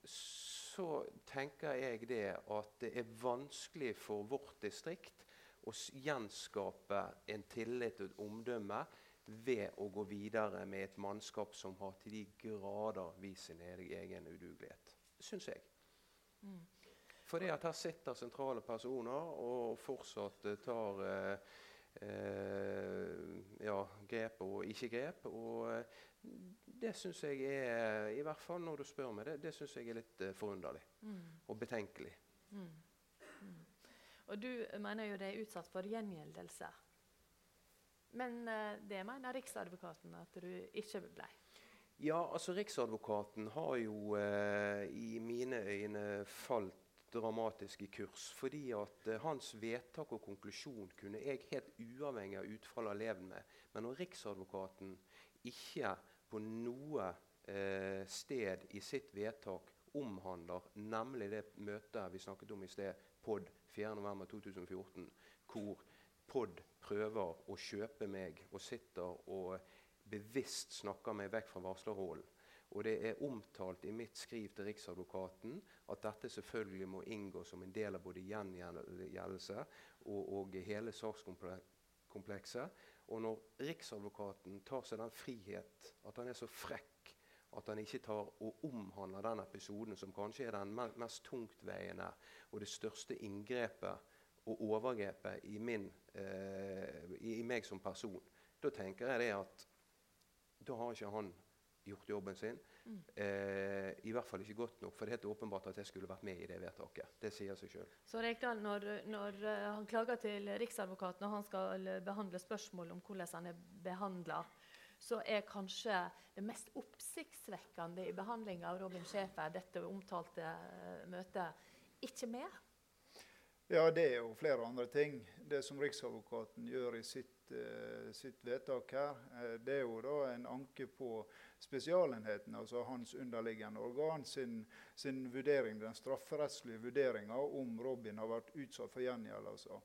så tenker jeg det at det er vanskelig for vårt distrikt å gjenskape en tillit og et omdømme ved å gå videre med et mannskap som har til de grader vist sin egen udugelighet. Syns jeg. Mm. Fordi at her sitter sentrale personer og fortsatt tar eh, eh, ja, grep og ikke grep. Og eh, det syns jeg er I hvert fall når du spør meg, det, det syns jeg er litt uh, forunderlig. Mm. Og betenkelig. Mm. Mm. Og du mener jo det er utsatt for gjengjeldelse. Men uh, det mener Riksadvokaten at du ikke ble? Ja, altså Riksadvokaten har jo uh, i mine øyne falt dramatisk i kurs. Fordi at uh, hans vedtak og konklusjon kunne jeg helt uavhengig av utfallet levd med. Men når Riksadvokaten ikke på noe eh, sted i sitt vedtak omhandler, nemlig det møtet vi snakket om i sted, POD 4.11.2014, hvor POD prøver å kjøpe meg og sitter og bevisst snakker meg vekk fra varslerrollen. Og det er omtalt i mitt skriv til Riksadvokaten at dette selvfølgelig må inngå som en del av både gjengjeldelse og, og hele sakskomplekset. Og når Riksadvokaten tar seg den frihet, at han er så frekk at han ikke tar og omhandler den episoden som kanskje er den mest tungtveiende og det største inngrepet og overgrepet i, min, eh, i, i meg som person, da tenker jeg det at da har ikke han gjort jobben sin. Mm. Eh, I hvert fall ikke godt nok, for det er helt åpenbart at jeg skulle vært med i det vedtaket. Det sier seg selv. Så Rekdal, når, når uh, han klager til Riksadvokaten og han skal behandle spørsmål om hvordan han er behandla, så er kanskje det mest oppsiktsvekkende i behandlinga av Robin Schäfer, dette omtalte uh, møtet, ikke med? Ja, det er jo flere andre ting. Det som Riksadvokaten gjør i sitt sitt vedtak her, uh, det er jo da en anke på Spesialenheten, altså hans underliggende organ, sin, sin vurdering, den strafferettslige vurderinga om Robin har vært utsatt for gjengjeldelse.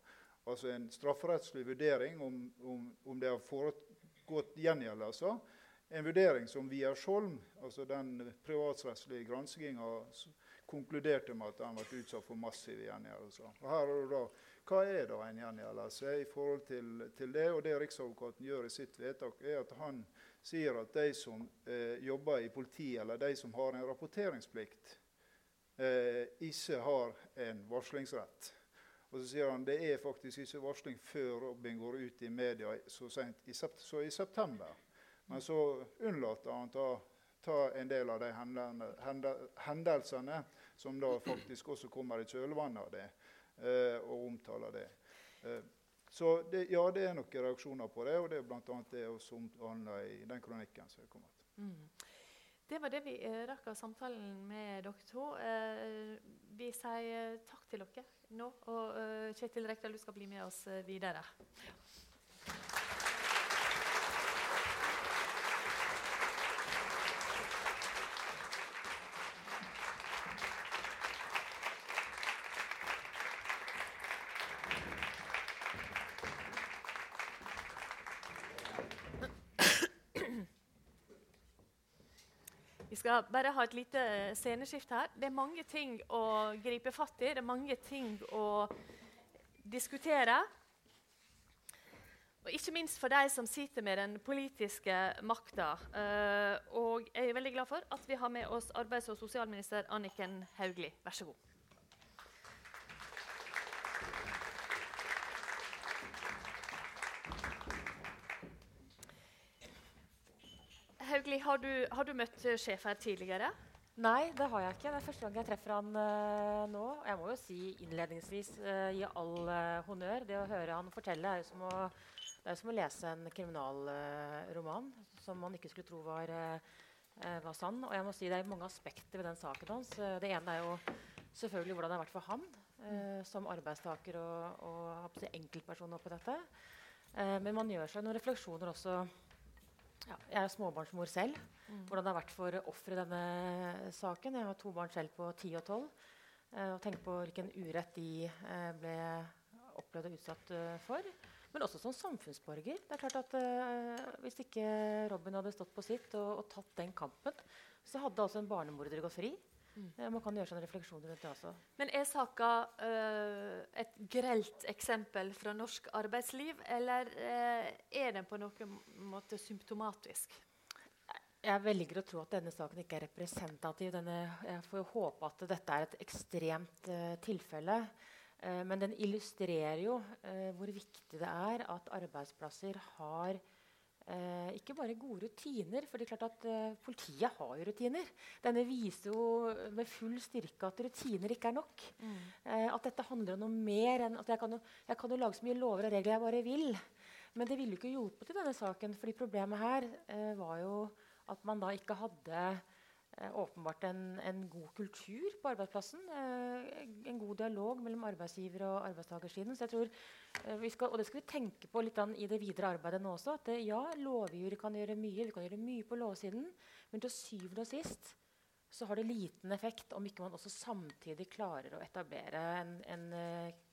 Altså. en strafferettslig vurdering om, om, om det har foregått gjengjeldelse. En vurdering som Wiersholm, altså den privatrettslige granskinga, konkluderte med at han ble utsatt for massive gjengjeldelser. Her er det da hva er da en gjengjeldelse i forhold til, til, det? Og det Riksadvokaten gjør i sitt vedtak, er at han sier at de som eh, jobber i politiet, eller de som har en rapporteringsplikt, eh, ikke har en varslingsrett. Og så sier han det er faktisk ikke varsling før Robin går ut i media så sent i, sept så i september. Men så unnlater han å ta en del av de hendelsene som da faktisk også kommer i kjølvannet av det og omtaler det. Eh, så det, ja, det er noen reaksjoner på det, og det er bl.a. det som omhandla i den kronikken som er kommet. Mm. Det var det vi eh, rakk av samtalen med dere to. Eh, vi sier takk til dere nå. Og eh, Kjetil Rekdal, du skal bli med oss eh, videre. Skal bare ha et lite sceneskift her. Det er mange ting å gripe fatt i. Det er mange ting å diskutere. Og ikke minst for de som sitter med den politiske makta. Uh, og jeg er veldig glad for at vi har med oss arbeids- og sosialminister Anniken Hauglie. Vær så god. Hauglie, har, har, du møtt sjef her tidligere? Nei, det har jeg ikke. Det er første gang jeg treffer han uh, nå. Jeg må jo si innledningsvis uh, gi all uh, honnør. Det å høre han fortelle er jo som å som å lese en kriminalroman som man ikke skulle tro var, eh, var, sann. Og jeg må si Det er mange aspekter ved den saken hans. Det ene er jo selvfølgelig hvordan det har vært for han eh, som arbeidstaker og, og enkeltperson oppi dette. Eh, men man gjør seg noen refleksjoner også. Ja, jeg er småbarnsmor selv. Mm. Hvordan det har vært for ofre i denne saken. Jeg har to barn selv på 10 og 12. Eh, og tenker på hvilken urett de eh, ble opplevd og utsatt uh, for. Men også som samfunnsborger. Det er klart at uh, Hvis ikke Robin hadde stått på sitt og, og tatt den kampen, så hadde altså en barnemorder gått fri. Mm. Uh, man kan gjøre seg en refleksjon rundt det også. Men er saka uh, et grelt eksempel fra norsk arbeidsliv, eller er den på noen måte symptomatisk? Jeg velger å tro at denne saken ikke er representativ. Denne, jeg får håpe at dette er et ekstremt tilfelle. Eh, men den illustrerer jo eh, hvor viktig det er at arbeidsplasser har eh, ikke bare gode rutiner, for det er klart at eh, politiet har jo rutiner. Denne viser jo med full styrke at rutiner ikke er nok. Mm. Eh, at dette handler om noe mer enn at jeg kan, jo, jeg kan, jo, lage så mye lover og regler jeg bare vil. Men det ville jo ikke hjulpet i denne saken, fordi problemet her eh, var jo at man da ikke hadde åpenbart en, en, god kultur på arbeidsplassen. Eh, en god dialog mellom arbeidsgiver- og arbeidstakersiden. Så jeg tror eh, skal, og det skal vi tenke på litt i det videre arbeidet nå også. At ja, lovgiver kan gjøre mye. Vi kan gjøre mye på lovsiden. Men til syvende og sist så har det liten effekt om ikke man også samtidig klarer å etablere en, en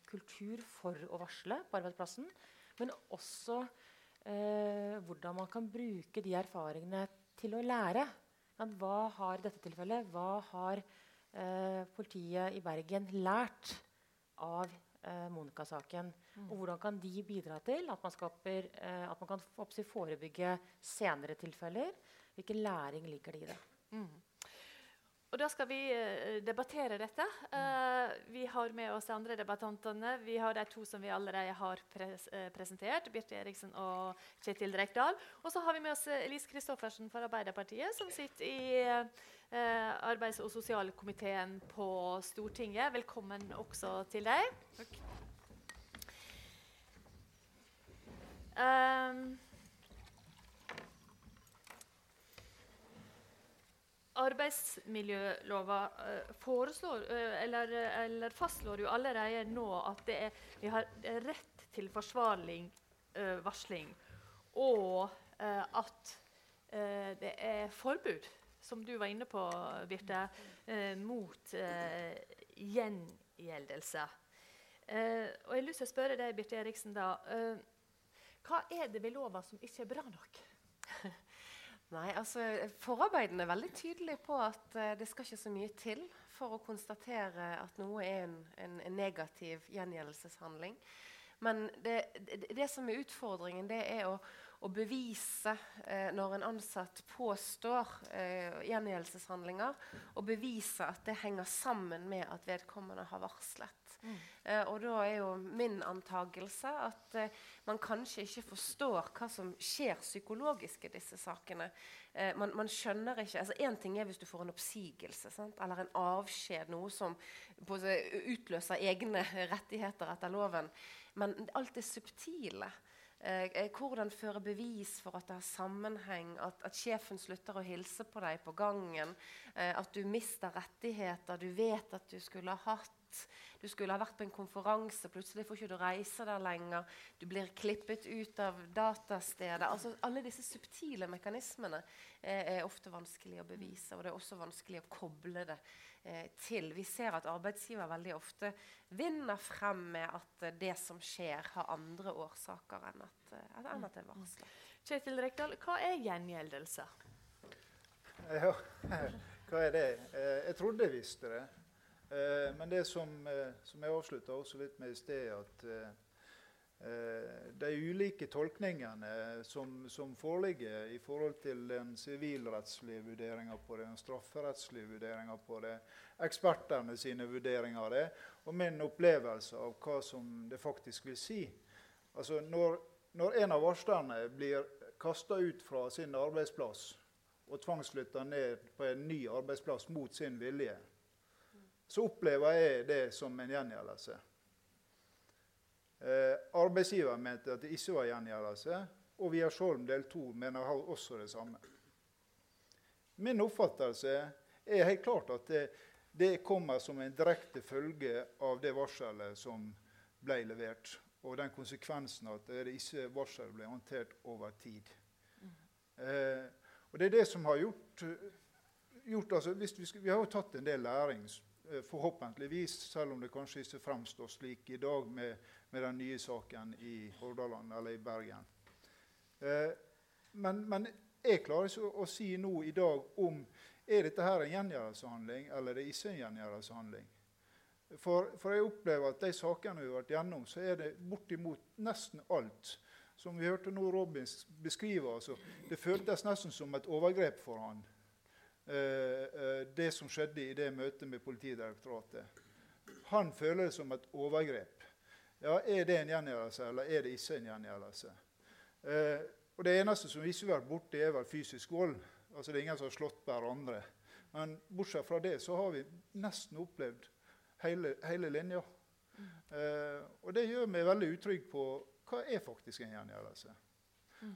kultur for å varsle på arbeidsplassen. Men også eh, hvordan man kan bruke de erfaringene til å lære. Men hva har i dette tilfellet, hva har eh, politiet i Bergen lært av eh, Monica-saken? Mm. Og hvordan kan de bidra til at man, skaper, eh, at man kan forebygge senere tilfeller? Hvilken læring ligger det i det? Mm. Og Da skal vi uh, debattere dette. Uh, vi har med oss de andre debattantene. Vi har de to som vi allerede har pres uh, presentert. Birte Eriksen og Kjetil Rekdal. Og så har vi med oss Elise Christoffersen fra Arbeiderpartiet, som sitter i arbeids- og sosialkomiteen på Stortinget. Velkommen også til deg. Takk. Um, Arbeidsmiljølova uh, foreslår, uh, eller, eller, fastslår jo allerede nå at er, vi har rett til forsvarlig varsling, og at det er forbud, som du var inne på, Birte, mot gjengjeldelse. og jeg har lyst til å spørre deg, Birte Eriksen, da, hva er det ved lova som ikke er bra nok? Nei, altså Forarbeidene er veldig tydelige på at uh, det skal ikke så mye til for å konstatere at noe er en, en, en negativ gjengjeldelseshandling. Men det, det, det, som er utfordringen, det er å, å bevise uh, når en ansatt påstår eh, gjengjeldelseshandlinger, og bevise at det henger sammen med at vedkommende har varslet. Eh, og da er jo min antakelse at eh, man kanskje ikke forstår hva som skjer psykologisk i disse sakene. Eh, man, man, skjønner ikke, altså Én ting er hvis du får en oppsigelse sant? eller en avskjed, noe som utløser egne [laughs] rettigheter etter loven. Men alt det subtile Eh, hvordan føre bevis for at det har sammenheng, at, at, sjefen slutter å hilse på deg på gangen, eh, at du mister rettigheter du vet at du skulle ha hatt. Du skulle ha vært på en konferanse, plutselig får ikke du reise der lenger. Du blir klippet ut av datastedet. Altså, alle disse subtile mekanismene eh, er ofte vanskelig å bevise. Og det er også vanskelig å koble det eh, til. Vi ser at arbeidsgiver veldig ofte vinner frem med at eh, det som skjer, har andre årsaker enn at, eh, enn at det er varsla. Kjetil Rekdal, hva er gjengjeldelse? Ja, [laughs] hva er det? Eh, jeg trodde jeg visste det. Eh, men det som, eh, som jeg avslutta også litt med i sted, at de ulike tolkningene som, som, foreligger i forhold til den sivilrettslige vurderinga på det, den strafferettslige vurderinga på det, ekspertene sine vurderinger av det, og min opplevelse av hva som det faktisk vil si. Altså når, når en av varslerne blir kasta ut fra sin arbeidsplass og tvangsflytta ned på en ny arbeidsplass mot sin vilje, så opplever jeg det som en gjengjeldelse. Eh, arbeidsgiver mente at det ikke var gjengjeldelse, og Wiersholm del 2 mener også det samme. Min oppfattelse er helt klart at det, det kommer som en direkte følge av det varselet som ble levert, og den konsekvensen at det ikke varselet ble håndtert over tid. Mm. Eh, og det er det som har gjort, gjort altså, vi, vi, har jo tatt en del læring forhåpentligvis, selv om det kanskje ikke fremstår slik i dag med, med den nye saken i Hordaland eller i Bergen. Eh, men, men, jeg klarer ikke å, å, si nå i dag om er dette her en gjengjeldelseshandling eller det ikke en gjengjeldelseshandling. For, for, jeg opplever at de sakene vi har vært gjennom, så er det bortimot nesten alt. Som vi hørte nå Robin beskrive, altså, det føltes nesten som et overgrep for han Eh, eh, det som skjedde i det møtet med Politidirektoratet. Han føler det som et overgrep. Ja, Er det en gjengjeldelse, eller er det ikke en gjengjeldelse? Eh, og Det eneste som ikke har vært borte, er vel fysisk vold. Altså Det er ingen som har slått hverandre. Men bortsett fra det så har vi nesten opplevd hele, hele linja. Eh, og det gjør meg veldig utrygg på hva er faktisk en gjengjeldelse.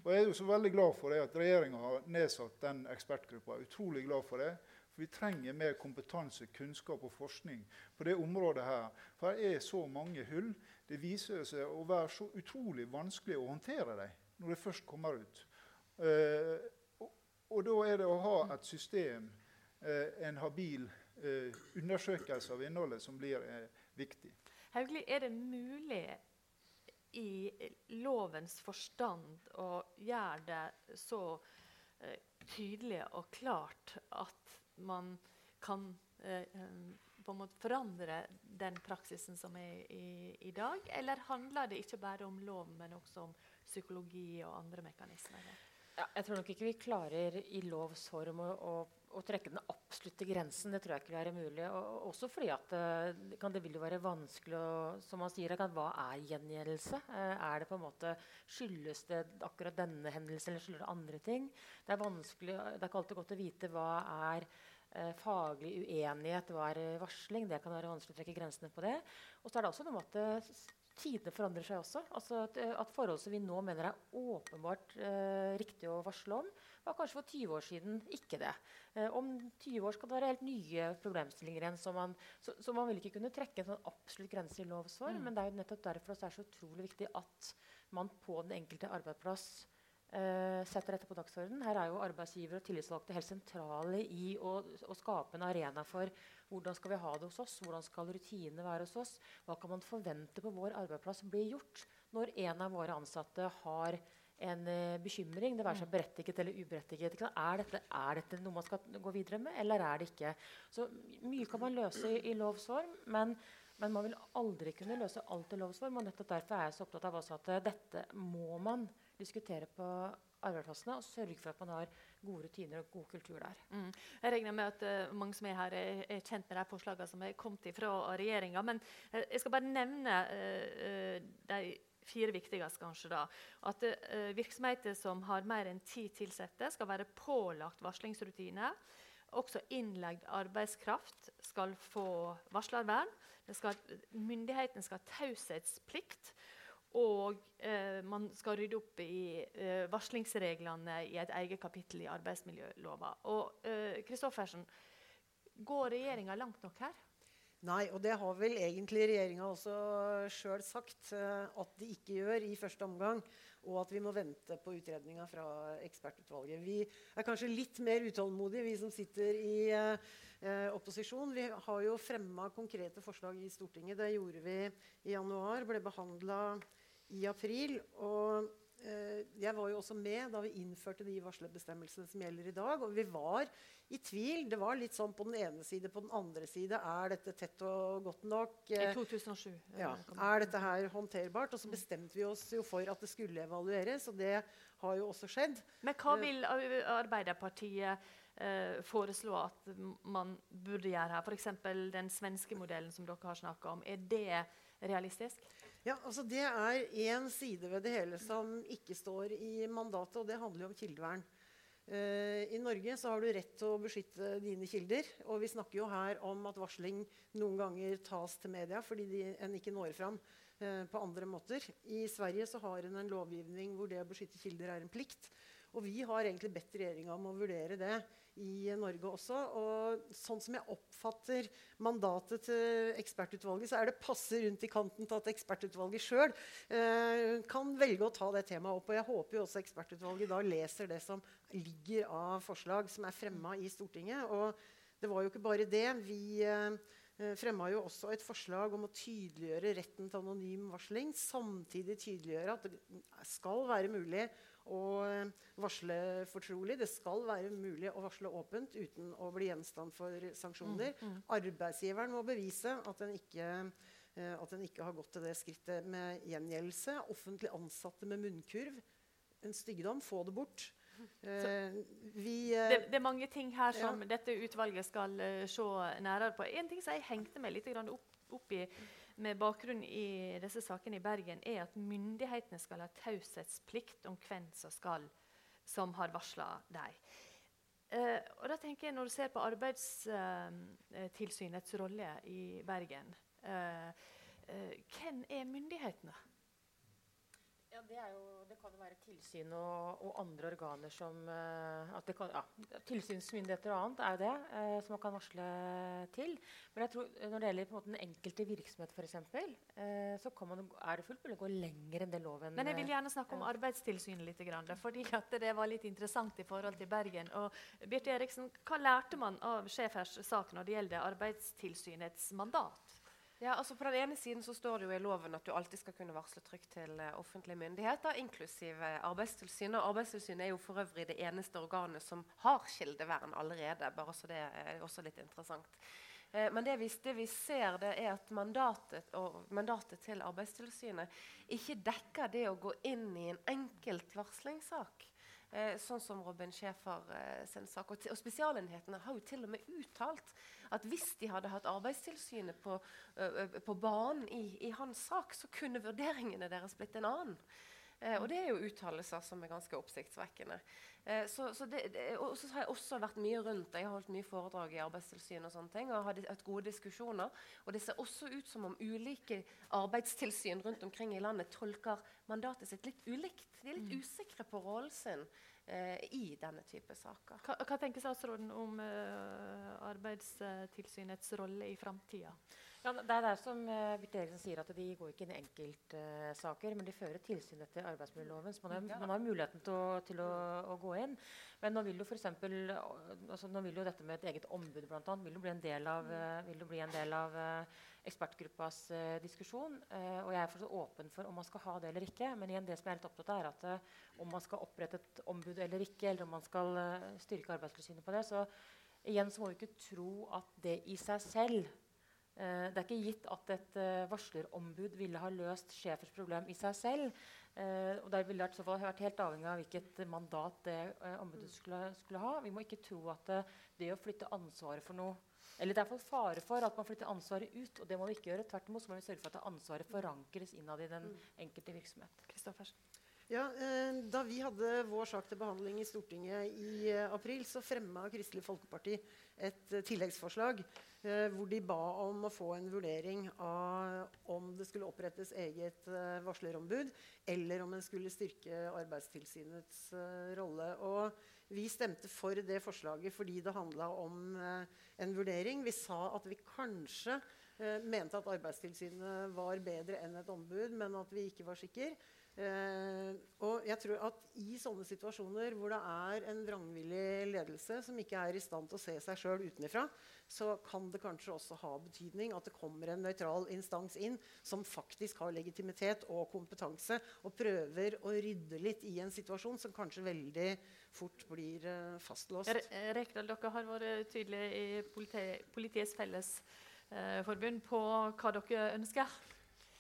Og Jeg er jo så veldig glad for det at regjeringa har nedsatt den ekspertgruppa. Utrolig glad for det. For Vi trenger mer kompetanse, kunnskap og forskning på det området. her. For det er så mange hull. Det viser seg å være så utrolig vanskelig å håndtere dem når det først kommer ut. Uh, og, og, da er det å ha et system, uh, en habil uh, undersøkelse av innholdet, som blir viktig. Haugli, er det mulig i lovens forstand å gjøre det så eh, tydelig og klart at man kan eh, på en måte forandre den praksisen som er i, i, dag? Eller handler det ikke bare om lov, men også om psykologi og andre mekanismer? Ja, jeg tror nok ikke vi klarer i lovs form å, å å trekke den absolutte grensen det tror jeg ikke vil være mulig. Og, også fordi at det, kan, det vil jo være vanskelig å som man sier, kan, Hva er gjengjeldelse? Eh, er det på en måte, Skyldes det akkurat denne hendelsen, eller skyldes det andre ting? Det er vanskelig, det er ikke alltid godt å vite hva er eh, faglig uenighet, hva er varsling. Det kan være vanskelig å trekke grensene på det. Og så er det også noe med at tidene forandrer seg også. Altså at, at forhold som vi nå mener er åpenbart eh, riktig å varsle om, var kanskje for 20 år siden ikke det. Eh, om 20 år skal det være helt nye problemstillinger igjen. Så man, så, så man vil ikke kunne trekke en sånn absolutt grense i lovs form. Mm. Men det er jo nettopp derfor det er så utrolig viktig at man på den enkelte arbeidsplass eh, setter dette på dagsordenen. Her er jo arbeidsgiver og tillitsvalgte helt sentrale i å, å, skape en arena for hvordan skal vi ha det hos oss, hvordan skal rutinene være hos oss, hva kan man forvente på vår arbeidsplass blir gjort når en av våre ansatte har en uh, bekymring, det være seg mm. berettiget eller uberettiget. Er dette, er dette, noe man skal gå videre med, eller er det ikke? Så Mye kan man løse i, i lovs form, men, men, man vil aldri kunne løse alt i lovs form. og nettopp Derfor er jeg så opptatt av at uh, dette må man diskutere på arbeidsplassene og sørge for at man har gode rutiner og god kultur der. Mm. Jeg regner med at uh, mange som er her, er, er kjent med de forslagene som er kommet fra regjeringa. Men jeg skal bare nevne de fire viktigste, kanskje da, at uh, Virksomheter som har mer enn ti ansatte, skal være pålagt varslingsrutiner. Også innleid arbeidskraft skal få varslervern. Myndighetene skal ha taushetsplikt. Og eh, man skal rydde opp i eh, varslingsreglene i et eget kapittel i arbeidsmiljølova. Og Kristoffersen, går regjeringa langt nok her? Nei, og det har vel egentlig regjeringa også sjøl sagt uh, at de ikke gjør i første omgang. Og at vi må vente på utredninga fra ekspertutvalget. Vi er kanskje litt mer utålmodige, vi som sitter i eh, opposisjon. Vi har jo fremma konkrete forslag i Stortinget. Det gjorde vi i januar. Ble behandla i april. Og eh, jeg var jo også med da vi innførte de varslerbestemmelsene som gjelder i dag. Og vi var i tvil. Det var litt sånn på den ene side, på den andre side. Er dette tett og godt nok? I Eh, 2007. eh, ja, Er dette her håndterbart? Og så bestemte vi oss jo for at det skulle evalueres, og det har jo også skjedd. Men hva vil Arbeiderpartiet eh, foreslå at man burde gjøre her? F.eks. den svenske modellen som dere har snakka om. Er det realistisk? Ja, altså Det er én side ved det hele som ikke står i mandatet, og det handler jo om kildevern. Uh, I Norge så har du rett til å beskytte dine kilder. Og vi snakker jo her om at varsling noen ganger tas til media fordi de, en ikke når fram uh, på andre måter. I Sverige så har en en lovgivning hvor det å beskytte kilder er en plikt. Og vi har egentlig bedt regjeringa om å vurdere det i Norge også. Og sånn som jeg oppfatter mandatet til ekspertutvalget, så er det passe rundt i kanten til at ekspertutvalget sjøl eh, kan velge å ta det temaet opp. Og jeg håper jo også ekspertutvalget da leser det som ligger av forslag som er fremma i Stortinget. Og det var jo ikke bare det. Vi eh, fremma jo også et forslag om å tydeliggjøre retten til anonym varsling. Samtidig tydeliggjøre at det skal være mulig å eh, varsle fortrolig. Det skal være mulig å varsle åpent uten å bli gjenstand for sanksjoner. Arbeidsgiveren må bevise at den ikke eh, at en ikke har gått til det skrittet med gjengjeldelse. Offentlig ansatte med munnkurv. En styggedom. Få det bort. Eh, vi, eh, Det, det er mange ting her som Ja. dette utvalget skal uh, se nærmere på. En ting som jeg hengte meg litt opp, opp i med bakgrunn i disse sakene i Bergen, er at myndighetene skal ha taushetsplikt om hvem som, skal, som har varsla dem. Eh, og da tenker jeg Når du ser på Arbeidstilsynets rolle i Bergen, eh, eh, hvem er myndighetene? Ja, det, jo, det kan jo være tilsyn og, og andre organer som eh, kan, ja, Tilsynsmyndigheter og annet er jo det eh, som man kan varsle til. Men jeg tror eh, når det gjelder på en måte den enkelte virksomhet, f.eks., eh, så man, er det fullt mulig å gå lenger enn det loven Men jeg vil eh, gjerne snakke om Arbeidstilsynet litt. Grann, fordi at det var litt interessant i forhold til Bergen. Og Birte Eriksen, Hva lærte man av Schæfers sak når det gjelder Arbeidstilsynets mandat? Ja, altså På den ene siden så står det jo i loven at du alltid skal kunne varsle trygt til eh, offentlige myndigheter, inklusiv eh, Arbeidstilsynet. Arbeidstilsynet er jo for øvrig det eneste organet som har kildevern allerede. bare så det er også litt interessant. Eh, men det vi, det vi ser, det er at mandatet, mandatet til Arbeidstilsynet ikke dekker det å gå inn i en enkelt varslingssak. Eh, sånn som Robin Schäfer eh, sin sak. Og, og Spesialenhetene har jo til og med uttalt at hvis de hadde hatt Arbeidstilsynet på, ø, ø, på banen i, i hans sak, så kunne vurderingene deres blitt en annen. Eh, og det er jo uttalelser som er ganske oppsiktsvekkende. Eh, så, så det, det, og så har jeg også vært mye rundt det. Jeg har holdt mye foredrag i Arbeidstilsynet og sånne ting, og har hatt gode diskusjoner. Og det ser også ut som om ulike arbeidstilsyn rundt omkring i landet tolker mandatet sitt litt ulikt. De er litt usikre på rollen sin eh, i denne type saker. Hva, hva tenker statsråden om uh, Arbeidstilsynets rolle i framtida? Ja, det er det som uh, Birte Eriksen sier, at de går ikke inn i enkeltsaker, men de fører tilsyn etter arbeidsmiljøloven. Så man har, man har muligheten til, å, til å, å gå inn. Men nå vil jo for eksempel, altså, nå vil jo dette med et eget ombud blant annet, vil jo bli en del av, uh, bli en del av uh, ekspertgruppas uh, diskusjon. Uh, og jeg er fortsatt åpen for om man skal ha det eller ikke. Men igjen, det som jeg er litt opptatt av, er at uh, om man skal opprette et ombud eller ikke, eller om man skal uh, styrke Arbeidstilsynet på det, så igjen så må vi ikke tro at det i seg selv Eh, det er ikke gitt at et eh, varslerombud ville ha løst sjefers problem i seg selv. Eh, og Der ville det i så fall vært helt avhengig av hvilket mandat det eh, ombudet skulle, skulle ha. Vi må ikke tro at eh, det å flytte ansvaret for noe Eller det er fare for at man flytter ansvaret ut, og det må vi ikke gjøre. Tvert imot må vi sørge for at ansvaret forankres innad i den enkelte virksomhet. Kristoffersen? Ja, eh, Da vi hadde vår sak til behandling i Stortinget i eh, april, så fremma Kristelig Folkeparti et eh, tilleggsforslag eh, hvor de ba om å få en vurdering av om det skulle opprettes eget eh, varslerombud, eller om en skulle styrke Arbeidstilsynets eh, rolle. Og vi stemte for det forslaget fordi det handla om eh, en vurdering. Vi sa at vi kanskje eh, mente at Arbeidstilsynet var bedre enn et ombud, men at vi ikke var sikre. Eh, og jeg tror at i sånne situasjoner hvor det er en vrangvillig ledelse som ikke er i stand til å se seg sjøl utenfra, så kan det kanskje også ha betydning at det kommer en nøytral instans inn som faktisk har legitimitet og kompetanse, og prøver å rydde litt i en situasjon som kanskje veldig fort blir uh, fastlåst. Rekdal, dere har vært tydelige i politi Politiets Fellesforbund uh, på hva dere ønsker.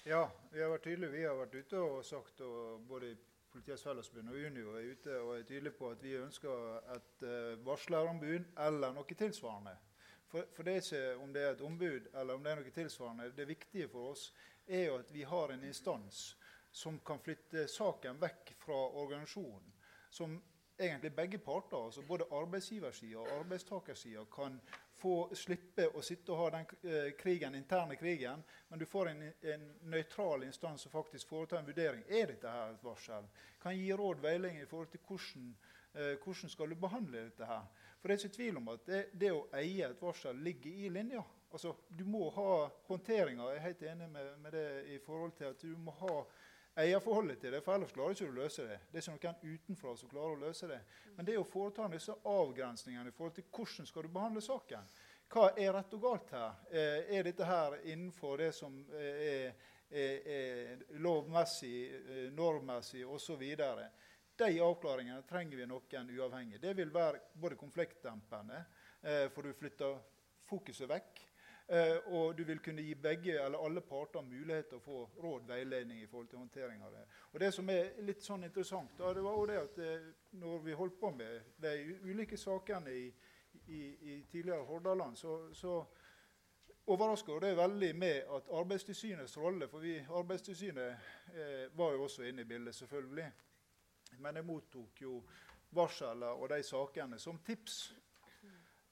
Ja, vi har vært tydelige. Vi har vært ute og sagt, og både Politiets Fellesforbund og Unio er ute og er tydelige på at vi ønsker et uh, varslerombud eller noe tilsvarende. For, for, det er ikke om det er et ombud eller om det er noe tilsvarende. Det viktige for oss er jo at vi har en instans som kan flytte saken vekk fra organisasjonen. Som egentlig begge parter, altså både arbeidsgiversida og arbeidstakersida, kan få slippe å sitte og ha den eh, krigen, interne krigen, men du får en, nøytral instans som faktisk foretar en vurdering. Er dette her et varsel? Kan gi råd veiledning i forhold til hvordan, eh, hvordan skal du behandle dette her. For det er ikke tvil om at det, det å eie et varsel ligger i linja. Altså, du må ha håndteringa. Jeg er helt enig med, med, det i forhold til at du må ha eierforholdet til det, for ellers klarer ikke å løse det. Det er ikke noen utenfra som klarer å løse det. Men det å foreta disse avgrensningene i forhold til hvordan skal du behandle saken Hva er rett og galt her? Eh, er dette her innenfor det som er, er, er lovmessig, eh, normmessig osv.? De avklaringene trenger vi noen uavhengig. Det vil være både konfliktdempende, eh, for du flytter fokuset vekk. Eh, og du vil kunne gi begge eller alle parter mulighet til å få råd veiledning i forhold til håndtering av det. Og Det som er litt sånn interessant, da, det var det at eh, når vi holdt på med de ulike sakene i, i, i tidligere Hordaland, så, så overrasker det veldig med at Arbeidstilsynets rolle For vi, Arbeidstilsynet eh, var jo også inne i bildet, selvfølgelig. Men jeg mottok jo varseler og de sakene som tips.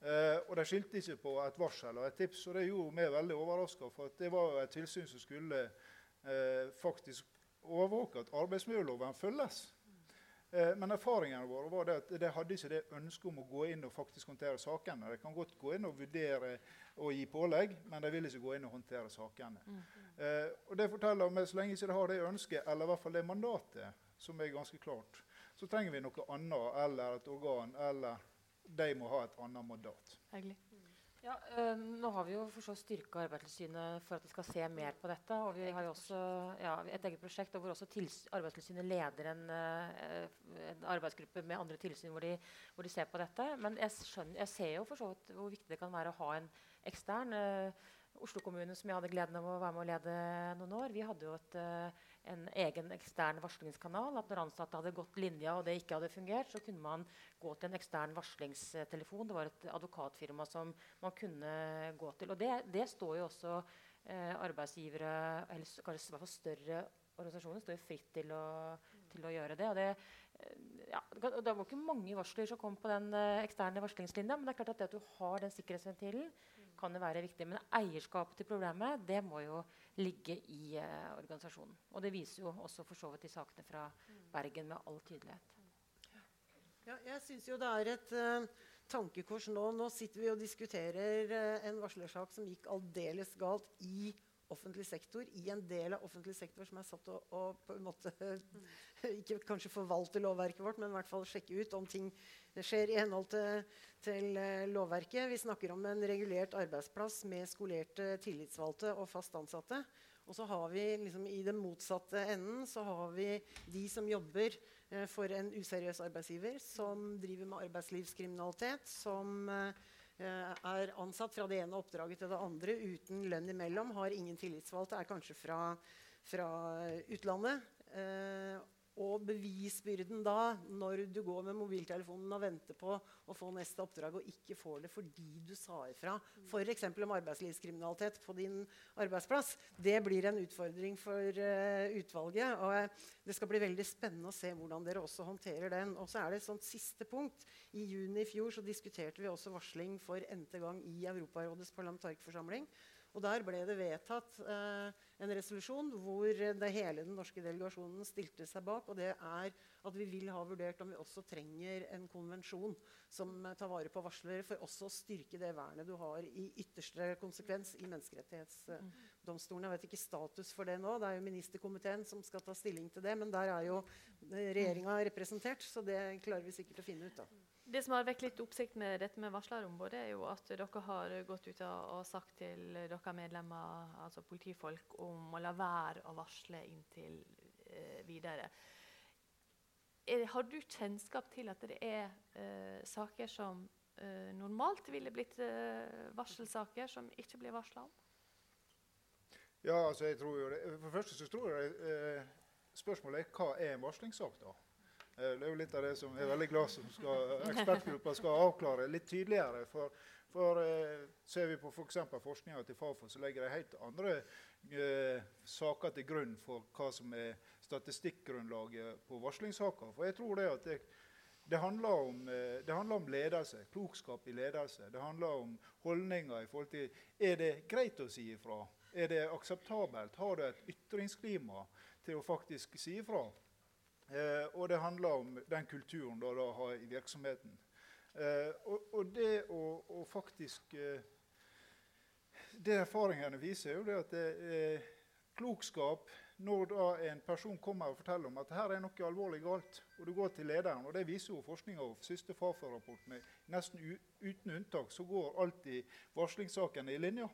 Eh, og de skilte ikke på et varsel og et tips, og det gjorde meg veldig overraska. For det var et tilsyn som skulle eh, faktisk overvåke at arbeidsmiljøloven følges. Eh, men erfaringene våre var det at de hadde ikke det ønsket om å gå inn og faktisk håndtere sakene. De kan godt gå inn og vurdere og gi pålegg, men de vil ikke gå inn og håndtere sakene. Mm. Eh, og det forteller meg Så lenge ikke de har det ønsket, eller i hvert fall det mandatet, som er ganske klart, så trenger vi noe annet eller et organ, eller de må ha et annet mandat. Ja, øh, nå har vi jo for så styrka Arbeidstilsynet for at de skal se mer på dette. og Vi har jo også ja, et eget prosjekt hvor også Arbeidstilsynet leder en, øh, en, arbeidsgruppe med andre tilsyn hvor de, hvor de ser på dette. Men jeg, skjønner, jeg, ser jo for så vidt hvor viktig det kan være å ha en ekstern. Øh, Oslo kommune, som jeg hadde gleden av å være med å lede noen år, vi hadde jo et en egen ekstern varslingskanal. at Når ansatte hadde gått linja og det ikke hadde fungert, så kunne man gå til en ekstern varslingstelefon. Det var et advokatfirma som man kunne gå til. Og det, det står jo også eh, arbeidsgivere, eller kanskje i større organisasjoner, står jo fritt til å, til å gjøre det. Og det, eh, ja, det var ikke mange varsler som kom på den eh, eksterne varslingslinja, men det er klart at det at du har den sikkerhetsventilen, kan jo være viktig. Men eierskapet til problemet det må jo ligge i uh, organisasjonen. Og det viser jo også for så vidt de sakene fra Bergen med all tydelighet. Ja, jeg syns jo det er et uh, tankekors nå. Nå sitter vi og diskuterer uh, en varslersak som gikk aldeles galt i offentlig sektor, i en del av offentlig sektor som er satt å, å på en måte [laughs] ikke kanskje forvalte lovverket vårt, men i hvert fall sjekke ut om ting skjer i henhold til, til uh, lovverket. Vi snakker om en regulert arbeidsplass med skolerte tillitsvalgte og fast ansatte. Og så har vi liksom, i den motsatte enden så har vi de som jobber eh, for en useriøs arbeidsgiver, som driver med arbeidslivskriminalitet, som uh, er ansatt fra det ene oppdraget til det andre uten lønn imellom, har ingen tillitsvalgte, er kanskje fra, fra utlandet. Og bevisbyrden da, når du går med mobiltelefonen og venter på å få neste oppdrag og ikke får det fordi du sa ifra, f.eks. om arbeidslivskriminalitet på din arbeidsplass, det blir en utfordring for uh, utvalget. og uh, Det skal bli veldig spennende å se hvordan dere også håndterer den. Og så er det et sånt siste punkt. I juni i fjor så diskuterte vi også varsling for n-te gang i Europarådets parlamentarikerforsamling. Og der ble det vedtatt eh, en resolusjon hvor det hele den norske delegasjonen stilte seg bak. Og det er at vi vil ha vurdert om vi også trenger en konvensjon som tar vare på varslere, for også å styrke det vernet du har i ytterste konsekvens i menneskerettighetsdomstolen. Jeg vet ikke status for det nå. Det er jo ministerkomiteen som skal ta stilling til det. Men der er jo regjeringa representert, så det klarer vi sikkert å finne ut av. Det som har vekket litt oppsikt med dette med varslerombudet, er jo at dere har gått ut og sagt til dere medlemmer, altså politifolk, om å la være å varsle inntil eh, videre. Er, har du kjennskap til at det er eh, saker som eh, normalt ville blitt eh, varselsaker, som ikke blir varsla om? Ja, altså jeg tror jo det. For det første så tror jeg eh, spørsmålet er hva er en varslingssak, da? Eh, det er jo litt av det som jeg er veldig glad som skal, ekspertgruppa skal avklare litt tydeligere. For, for eh, Ser vi på f.eks. For forskninga til Fafo, så legger de helt andre eh, saker til grunn for hva som er statistikkgrunnlaget på varslingssaker. For jeg tror det at det, det handler, om, eh, det handler om ledelse, klokskap i ledelse. Det handler om holdninger i forhold til Er det greit å si ifra? Er det akseptabelt? Har du et ytringsklima til å faktisk si ifra? Eh, og det handler om den kulturen du har i virksomheten. Eh, og, og, det å, og faktisk eh, Det erfaringene viser, er jo det at det er klokskap når da en person kommer og forteller om at her er noe alvorlig galt, og du går til lederen, og det viser jo forskninga og siste Fafa-rapport nesten uten unntak, så går alltid varslingssakene i linja.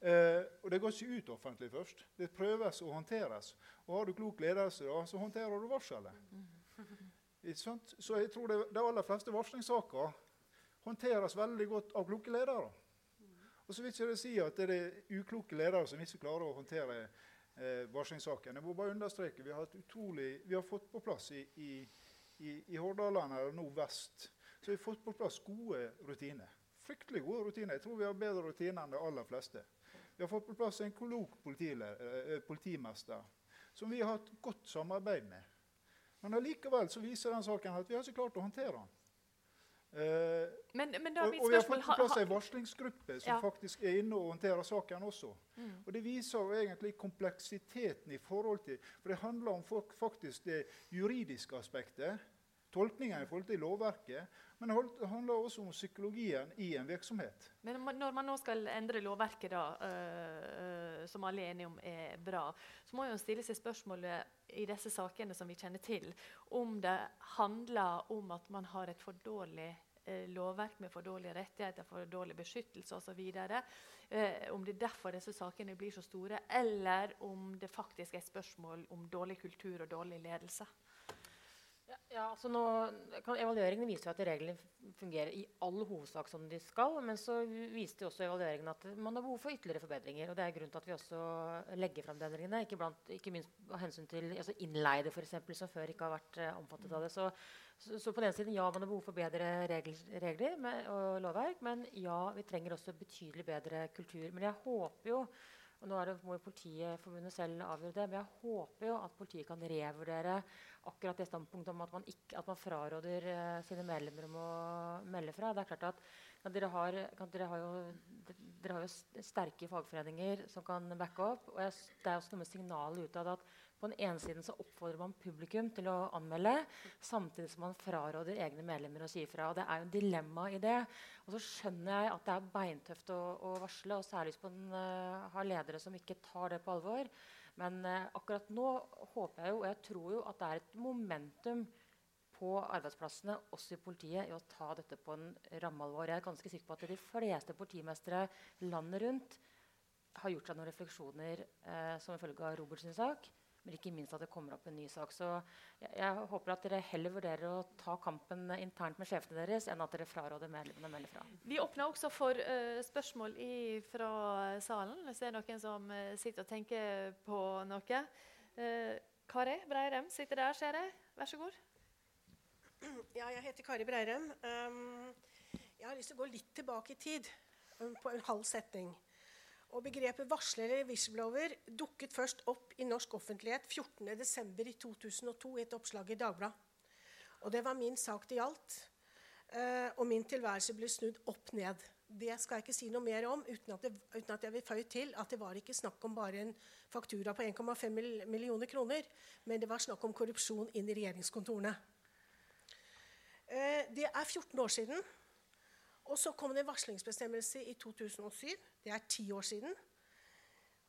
Eh, og Det går ikke ut offentlig først. Det prøves og håndteres. Og Har du klok ledelse, da, så håndterer du varselet. Så jeg tror det, de aller fleste varslingssaker håndteres veldig godt av kloke ledere. Og så vil ikke det si at det er ukloke ledere som ikke klarer å håndtere eh, varslingssaken. Jeg må bare understreke, Vi har, utrolig, vi har fått på plass i, i, i, i Hordaland eller nå vest så vi har fått på plass gode rutiner. Fryktelig gode rutiner. Jeg tror vi har bedre rutiner enn de aller fleste. Vi har fått på plass en klok eh, eh, politimester som vi har hatt godt samarbeid med. Men allikevel så viser den saken at vi har ikke klart å håndtere den. Eh, men, men og, og, vi har fått på plass en varslingsgruppe som ja. faktisk er inne og håndterer saken også. Mm. Og Det viser jo egentlig kompleksiteten i forhold til For det handler om faktisk det juridiske aspektet Tolkningen i forhold til lovverket, men det handler også om psykologien i en virksomhet. Men når man nå skal endre lovverket, da, øh, som alle er enige om er bra, så må man stille seg spørsmålet i disse sakene som vi kjenner til, om det handler om at man har et for dårlig øh, lovverk med for dårlige rettigheter, for dårlig beskyttelse osv. Uh, om det er derfor disse sakene blir så store, eller om det faktisk er et spørsmål om dårlig kultur og dårlig ledelse. Ja, altså nå, Evalueringen viser at reglene fungerer i all hovedsak som de skal. Men så viste også evalueringen at man har behov for ytterligere forbedringer. og Det er grunnen til at vi også legger fram de endringene. Ikke, blant, ikke minst av hensyn til altså innleide, f.eks., som før ikke har vært uh, omfattet av det. Så, så, så, på den siden, ja, man har behov for bedre regler, regler med, og lovverk. Men ja, vi trenger også betydelig bedre kultur. Men jeg håper jo og nå det, må jo Politiforbundet selv avgjøre det, men jeg håper jo at politiet kan revurdere akkurat det standpunktet om at man, ikke, at man fraråder uh, sine medlemmer om å melde fra. Det er klart at ja, dere, har, kan, dere, har jo, dere, har, jo, sterke fagforeninger som kan backe opp. og jeg, Det er også noe med signalet utad at på den ene siden så oppfordrer man publikum til å anmelde, samtidig som man fraråder egne medlemmer å si ifra. Og det er jo en dilemma i det. Og så skjønner jeg at det er beintøft å, å varsle, og særlig hvis man uh, har ledere som ikke tar det på alvor. Men uh, akkurat nå håper jeg jo, og jeg tror jo, at det er et momentum på arbeidsplassene, også i politiet, i å ta dette på en rammealvor. Jeg er ganske sikker på at de fleste politimestere landet rundt har gjort seg noen refleksjoner eh, som en følge av Roberts sak. Men ikke minst at det kommer opp en ny sak. Så jeg, jeg, håper at dere heller vurderer å ta kampen internt med sjefene deres enn at dere fraråder medlemmene å melde fra. Vi åpner også for uh, spørsmål i, fra salen. Hvis det er noen som uh, sitter og tenker på noe. Uh, Kari Breirem sitter der, ser jeg. Vær så god. Ja, jeg heter Kari Breirem. Um, jeg har lyst til å gå litt tilbake i tid, um, på en halv setning. Og Begrepet varsler eller whistleblower dukket først opp i norsk offentlighet 14.12.2002 i et oppslag i Dagbladet. Og Det var min sak det gjaldt. Uh, og min tilværelse ble snudd opp ned. Det skal jeg ikke si noe mer om, uten at, det, uten at jeg vil føye til at det var ikke snakk om bare en faktura på 1,5 millioner kroner, men det var snakk om korrupsjon inn i regjeringskontorene. Uh, det er 14 år siden. Og så kom det en varslingsbestemmelse i 2007. Det er ti år siden.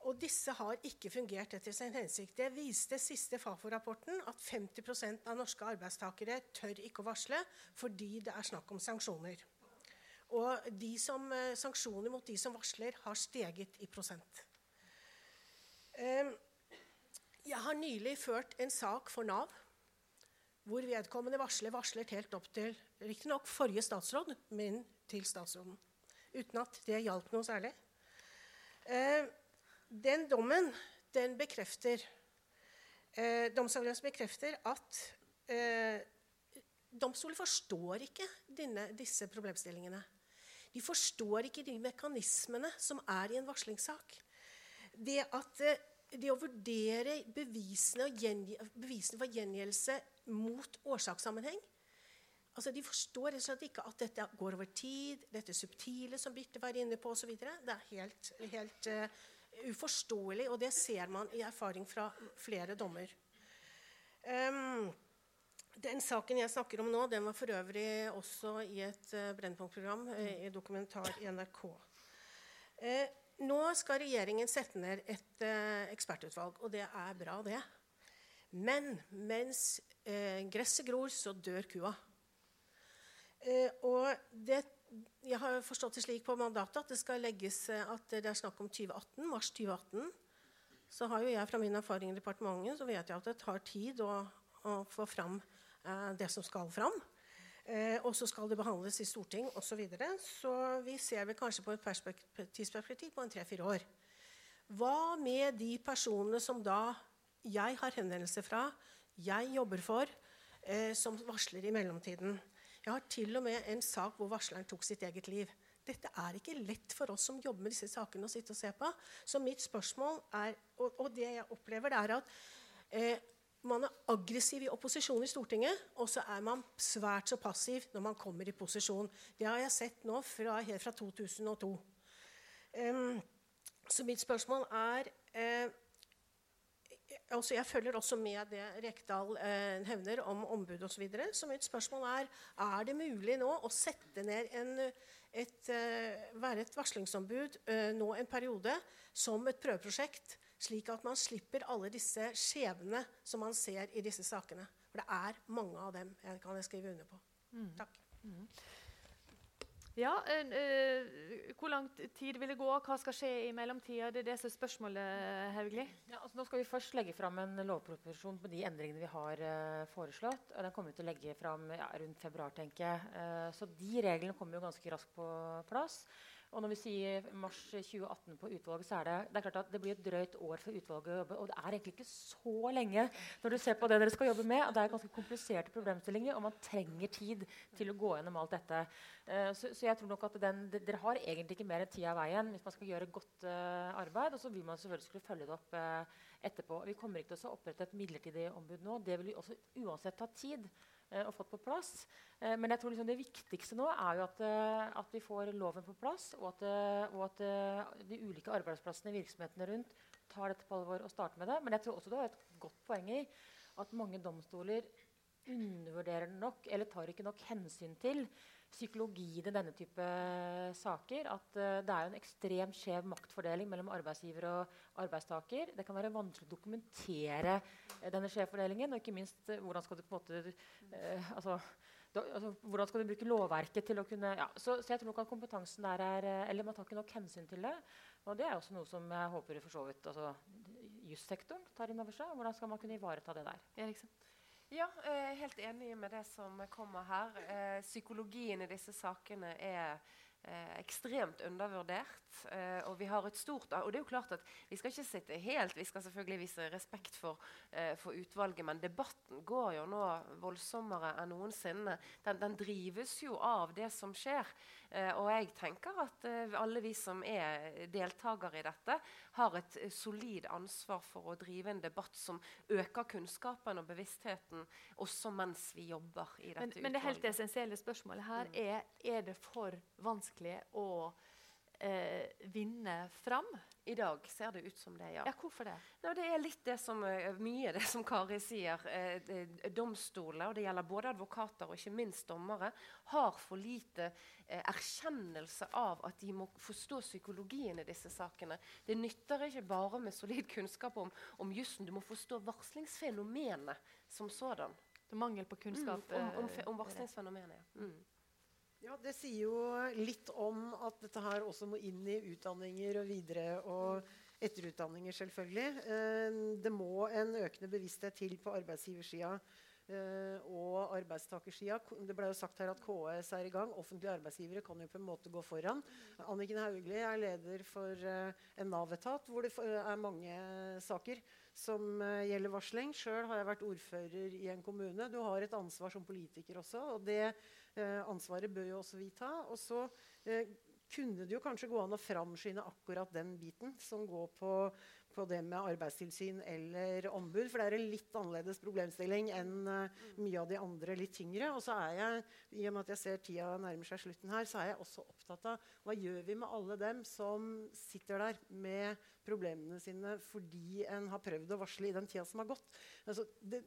Og disse har ikke fungert etter sin hensikt. Det viste siste Fafo-rapporten at 50% av norske arbeidstakere tør ikke å varsle fordi det er snakk om sanksjoner. Og som, eh, sanksjoner mot de som varsler, har steget i prosent. Eh, jeg har nylig ført en sak for Nav hvor vedkommende varsler varslet helt opp til riktignok forrige statsråd, men til statsråden. Uten at det hjalp noe særlig. Eh, den dommen den bekrefter eh, Domsavgjørelsen bekrefter at eh, domstolen forstår ikke dine, disse problemstillingene. De forstår ikke de mekanismene som er i en varslingssak. Det, at, eh, det å vurdere bevisene, bevisene for gjengjeldelse mot årsakssammenheng altså De forstår rett og slett ikke at dette går over tid, dette subtile som Birte var inne på osv. Det er helt, helt uh, uforståelig, og det ser man i erfaring fra flere dommer. Um, den saken jeg snakker om nå, den var for øvrig også i et uh, Brennpunkt-program, uh, i dokumentar i NRK. Uh, nå skal regjeringen sette ned et ekspertutvalg, og det er bra, det. Men mens gresset gror, så dør kua. Og det jeg har forstått det slik på mandatet at det skal legges at det er snakk om 2018, mars 2018. Så har jo jeg fra min erfaring i departementet så vet jeg at det tar tid å, å få fram eh, det som skal fram. Eh, og så skal det behandles i storting osv. Så, videre. så vi ser vel kanskje på et tidsperspektiv på en tre-fire år. Hva med de personene som da jeg har henvendelse fra, jeg jobber for, eh, som varsler i mellomtiden? Jeg har til og med en sak hvor varsleren tok sitt eget liv. Dette er ikke lett for oss som jobber med disse sakene, å sitte og se på. Så mitt spørsmål er, og, og det jeg opplever, det er at eh, man er aggressiv i opposisjon i Stortinget, og så er man svært så passiv når man kommer i posisjon. Det har jeg sett nå fra, helt fra 2002. Um, så mitt spørsmål er eh, altså jeg følger også med det Rekdal eh, hevner om ombud osv. Så, videre. så mitt spørsmål er er det mulig nå å sette ned en, et, eh, være et varslingsombud eh, nå en periode som et prøveprosjekt, slik at man slipper alle disse skjebnene som man ser i disse sakene? For det er mange av dem. Jeg kan jeg skrive under på. Mm. Takk. Mm. Ja, uh, Hvor lang tid vil det gå? Hva skal skje i mellomtida? Det er det som er spørsmålet, Haugli. Ja, altså nå skal vi først legge fram en lovproposisjon på de endringene vi har uh, foreslått. og Den kommer vi til å legge fram ja, rundt februar, tenker jeg. Uh, så de reglene kommer jo ganske raskt på plass. Og når vi sier mars 2018 på utvalget, så er det, det er klart at det blir et drøyt år for utvalget å jobbe. Og det er egentlig ikke så lenge når du ser på det dere skal jobbe med. Det er ganske kompliserte problemstillinger, og man trenger tid til å gå gjennom alt dette. Uh, så, så, jeg tror nok at den, de, Dere har egentlig ikke mer tid av veien hvis man skal gjøre godt uh, arbeid. Og så vil man selvfølgelig skulle følge det opp uh, etterpå. Vi kommer ikke til å opprette et midlertidig ombud nå. Det vil også uansett ta tid og fått på plass. Eh, men jeg tror liksom det viktigste nå er jo at, eh, at, vi får loven på plass, og at, eh, og at eh, de ulike arbeidsplassene virksomhetene rundt tar dette på alvor og starter med det. Men jeg tror også du har et godt poeng i at mange domstoler undervurderer nok, eller tar ikke nok hensyn til psykologien i denne type saker. At uh, det er en ekstremt skjev maktfordeling mellom arbeidsgiver og arbeidstaker. Det kan være vanskelig å dokumentere uh, denne skjevfordelingen. Og ikke minst uh, hvordan skal du på en måte altså, da, altså, hvordan skal du bruke lovverket til å kunne ja, så, så, jeg tror nok at kompetansen der er Eller man tar ikke nok hensyn til det. Og det er også noe som jeg håper for så vidt altså, jussektoren tar inn over seg. Hvordan skal man kunne ivareta det der? Eriksen? Ja, jeg er helt enig med det som kommer her. Eh, psykologien i disse sakene er eh, ekstremt undervurdert. Eh, og vi har et stort og det er jo klart at Vi skal ikke sitte helt, vi skal selvfølgelig vise respekt for, eh, for utvalget, men debatten går jo nå voldsommere enn noensinne. Den, den drives jo av det som skjer. Eh, og jeg tenker at eh, alle vi som er deltakere i dette, har et eh, solid ansvar for å drive en debatt som øker kunnskapen og bevisstheten også mens vi jobber i dette men, utvalget. Men det helt essensielle spørsmålet her mm. er er det for vanskelig å eh, vinne fram? I dag ser det ut som det, ja. Ja, hvorfor det? No, det er litt det som, eh, mye det som Kari sier. Eh, det- domstoler, og det gjelder både advokater og ikke minst dommere, har for lite eh, erkjennelse av at de må forstå psykologien i disse sakene. Det nytter ikke bare med solid kunnskap om, om jussen. Du må forstå varslingsfenomenet som sådan. Det er mangel på kunnskap. Mm, om, om, eh, om varslingsfenomenet, ja. Mm. Ja, Det sier jo litt om at dette her også må inn i utdanninger og videre. og etterutdanninger, selvfølgelig. Eh, Det må en økende bevissthet til på arbeidsgiversida eh, og arbeidstakersida. Det ble jo sagt her at KS er i gang. Offentlige arbeidsgivere kan jo på en måte gå foran. Anniken Hauglie er leder for eh, en Nav-etat hvor det er mange saker som gjelder varsling. Sjøl har jeg vært ordfører i en kommune. Du har et ansvar som politiker også. og det ansvaret bør jo også vi ta. Og så eh, kunne det jo kanskje gå an å framskynde akkurat den biten som går på, på det med arbeidstilsyn eller ombud. For det er en litt annerledes problemstilling enn eh, mye av de andre litt tyngre. Og så er jeg, i og med at jeg ser tida nærmer seg slutten her, så er jeg også opptatt av hva gjør vi med alle dem som sitter der med problemene sine fordi en har prøvd å varsle i den tida som har gått. Altså, det,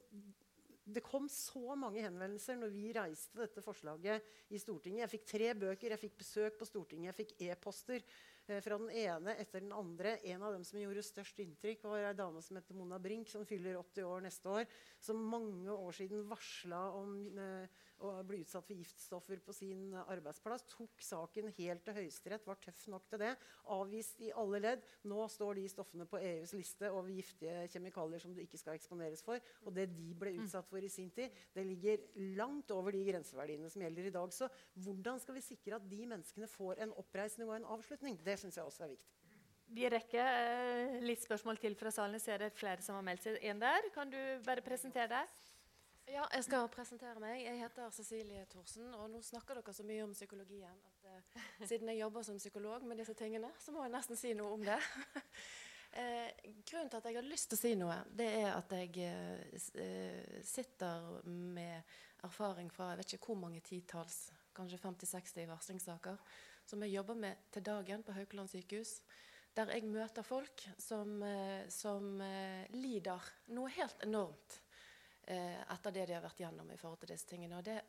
det kom så mange henvendelser når vi reiste dette forslaget i Stortinget. Jeg fikk tre bøker, jeg fikk besøk på Stortinget, jeg fikk e-poster eh, fra den ene etter den andre. En av dem som gjorde størst inntrykk, var ei dame som heter Mona Brink, som fyller 80 år neste år. Som mange år siden varsla om eh, å bli utsatt for giftstoffer på sin arbeidsplass. Tok saken helt til Høyesterett, var tøff nok til det. Avvist i alle ledd. Nå står de stoffene på EUs liste over giftige kjemikalier som du ikke skal eksponeres for. Og det de ble utsatt for i sin tid, det ligger langt over de grenseverdiene som gjelder i dag. Så hvordan skal vi sikre at de menneskene får en oppreisning og en avslutning? Det syns jeg også er viktig. Vi rekker eh, litt spørsmål til fra salen. Jeg ser det er flere som har meldt seg inn der. Kan du bare presentere deg? Ja, jeg skal presentere meg. Jeg heter Cecilie Thorsen. Og nå snakker dere så mye om psykologien at eh, siden jeg jobber som psykolog med disse tingene, så må jeg nesten si noe om det. [laughs] eh, grunnen til at jeg har lyst til å si noe, det er at jeg eh, eh, sitter med erfaring fra jeg vet ikke hvor mange titalls, kanskje 50-60 varslingssaker, som jeg jobber med til dagen på Haukeland sykehus. Der jeg møter folk som, eh, som eh, lider noe helt enormt etter det de har vært gjennom i forhold til disse tingene. Og det,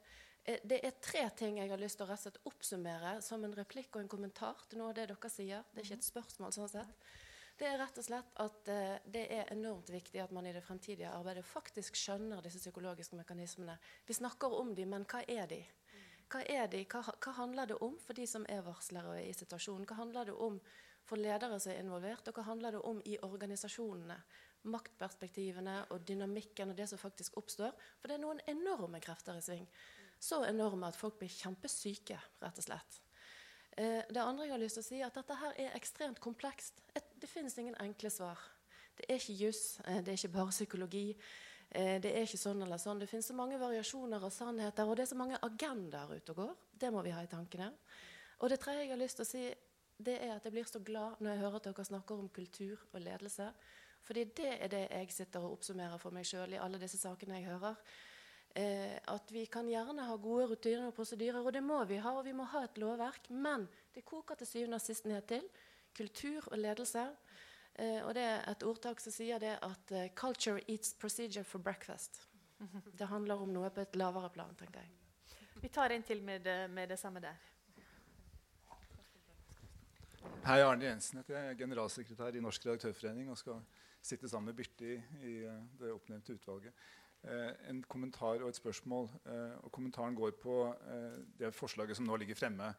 det er tre ting jeg har lyst til å rett oppsummere som en replikk og en kommentar til noe av det dere sier. Det er ikke et spørsmål. sånn sett. Det er rett og slett at eh, det er enormt viktig at man i det fremtidige arbeidet faktisk skjønner disse psykologiske mekanismene. Vi snakker om dem, men hva er de? Hva er de? Hva, hva handler det om for de som er varslere og er i situasjonen? Hva handler det om for ledere som er involvert, og hva handler det om i organisasjonene? Maktperspektivene og dynamikken og det som faktisk oppstår. For det er noen enorme krefter i sving. Så enorme at folk blir kjempesyke, rett og slett. Eh, det andre jeg har lyst til å si, er at dette her er ekstremt komplekst. Et, det finnes ingen enkle svar. Det er ikke juss, eh, det er ikke bare psykologi. Eh, det er ikke sånn eller sånn. Det finnes så mange variasjoner og sannheter, og det er så mange agendaer ute og går. Det må vi ha i tankene. Og det tredje jeg har lyst til å si, det er at jeg blir så glad når jeg hører at dere snakker om kultur og ledelse. Fordi det er det jeg sitter og oppsummerer for meg sjøl i alle disse sakene jeg hører. Eh, at vi kan gjerne ha gode rutiner og prosedyrer, og det må vi ha. Og vi må ha et lovverk. Men det koker til syvende og sist ned til kultur og ledelse. Eh, og det er et ordtak som sier det at eh, 'culture eats procedure for breakfast'. [laughs] Det handler om noe på et lavere plan, tenkte jeg. Vi tar en til med, det- med det samme der. Hei, Arne Jensen heter jeg. Jeg er generalsekretær i Norsk redaktørforening og skal sitte sammen med Birte i, i eh, det oppnevnte utvalget. Eh, en kommentar og et spørsmål. Eh, og kommentaren går på det forslaget som nå ligger fremme.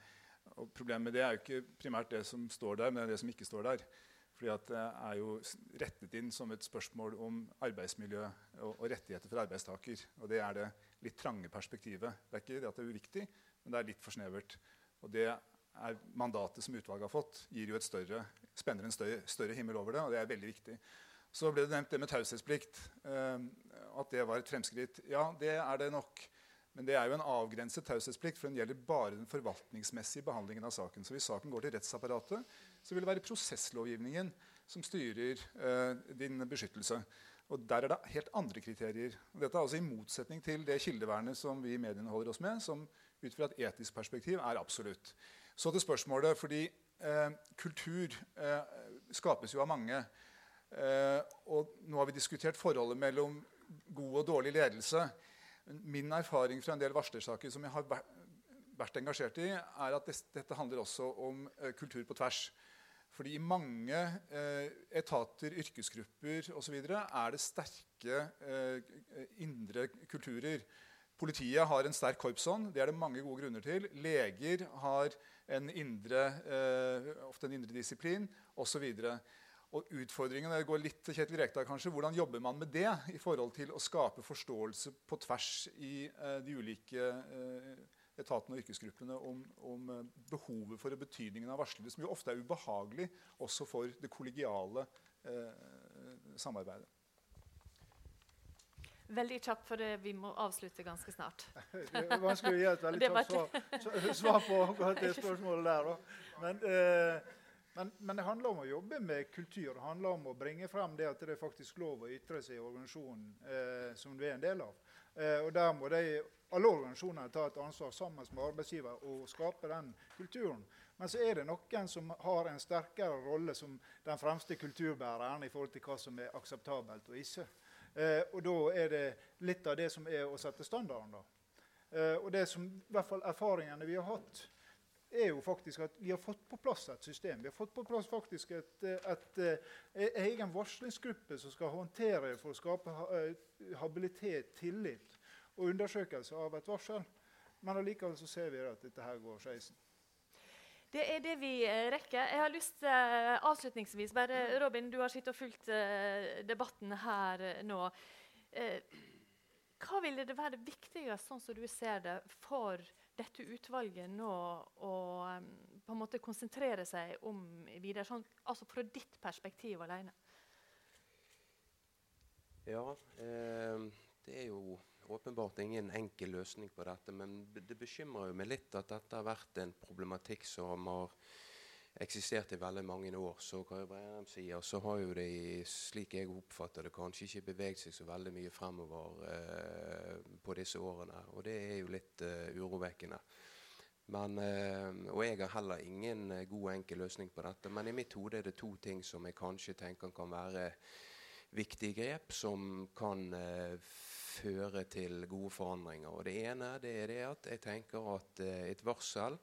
Og problemet med det er jo ikke primært det som står der, men det det som ikke står der. Fordi det er jo rettet inn som et spørsmål om arbeidsmiljø og, og rettigheter for arbeidstaker. Og det er det litt trange perspektivet. Det er ikke det at det er uviktig, men det er litt for snevert. Og det er mandatet som utvalget har fått, gir jo et større, spenner en større, større himmel over det, og det er veldig viktig. Så ble det nevnt det med taushetsplikt. eh, at det var et fremskritt. Ja, det er det nok. Men det er jo en avgrenset taushetsplikt, for den gjelder bare den forvaltningsmessige behandlingen av saken. Så hvis saken går til rettsapparatet, så vil det være prosesslovgivningen som styrer eh, din beskyttelse. Og Der er det helt andre kriterier. Og dette er altså i motsetning til det kildevernet som vi i mediene holder oss med, som ut fra et etisk perspektiv er absolutt. Så til spørsmålet, fordi eh, kultur eh, skapes jo av mange. Eh, og nå har vi diskutert forholdet mellom god og dårlig ledelse. Min erfaring fra en del varslersaker som jeg har vært engasjert i, er at dette handler også om eh, kultur på tvers. Fordi i mange eh, etater, yrkesgrupper osv. er det sterke eh, indre kulturer. Politiet har en sterk korpsånd. Det er det mange gode grunner til. Leger har en indre, eh, ofte en indre disiplin osv. Og utfordringen det går litt til Kjetil Rekdal, kanskje, Hvordan jobber man med det i forhold til å skape forståelse på tvers i eh, de ulike eh, etatene og yrkesgruppene om, om, eh, behovet for og betydningen av varslere, som jo ofte er ubehagelig også for det kollegiale eh, samarbeidet. Veldig kjapt, for det, vi må avslutte ganske snart. [laughs] det er vanskelig å gi et veldig kjapt svar, svar, på akkurat det spørsmålet der. Da. Men, eh, men, men, det handler om å jobbe med kultur. Det handler om å bringe frem det at det er faktisk lov å ytre seg i organisasjonen eh, som du er en del av. Eh, og der må de alle organisasjoner ta et ansvar sammen med arbeidsgiver og skape den kulturen. Men så er det noen som har en sterkere rolle som den fremste kulturbæreren i forhold til hva som er akseptabelt og ikke. Eh, og da er det litt av det som er å sette standarden. da. Eh, og det som i hvert fall erfaringene vi har hatt, er jo faktisk at vi har fått på plass et system. Vi har fått på plass faktisk et, et, et, et egen varslingsgruppe som skal håndtere for å skape habilitet, tillit og undersøkelse av et varsel. Men allikevel så ser vi at dette her går skeisen. Det er det vi eh, rekker. Jeg har lyst til uh, avslutningsvis bare, Robin, du har sittet og fulgt uh, debatten her nå. Hva ville det være det viktigste, sånn som du ser det, for dette utvalget nå um, på en måte konsentrere seg om videre? Sånn, altså fra ditt perspektiv alene. Ja, det er jo åpenbart ingen enkel løsning på dette. Men det bekymrer jo meg litt at dette har vært en problematikk som har eksistert i veldig mange år. Så Breirem sier, så har jo det, slik jeg oppfatter det, kanskje ikke beveget seg så veldig mye fremover eh, på disse årene. Og det er jo litt eh, urovekkende. Men, eh, og jeg har heller ingen uh, god, enkel løsning på dette. Men i mitt hode er det to ting som jeg kanskje tenker kan være viktige grep, som kan føre til gode forandringer. Og Det ene det er det at jeg tenker at eh, et varsel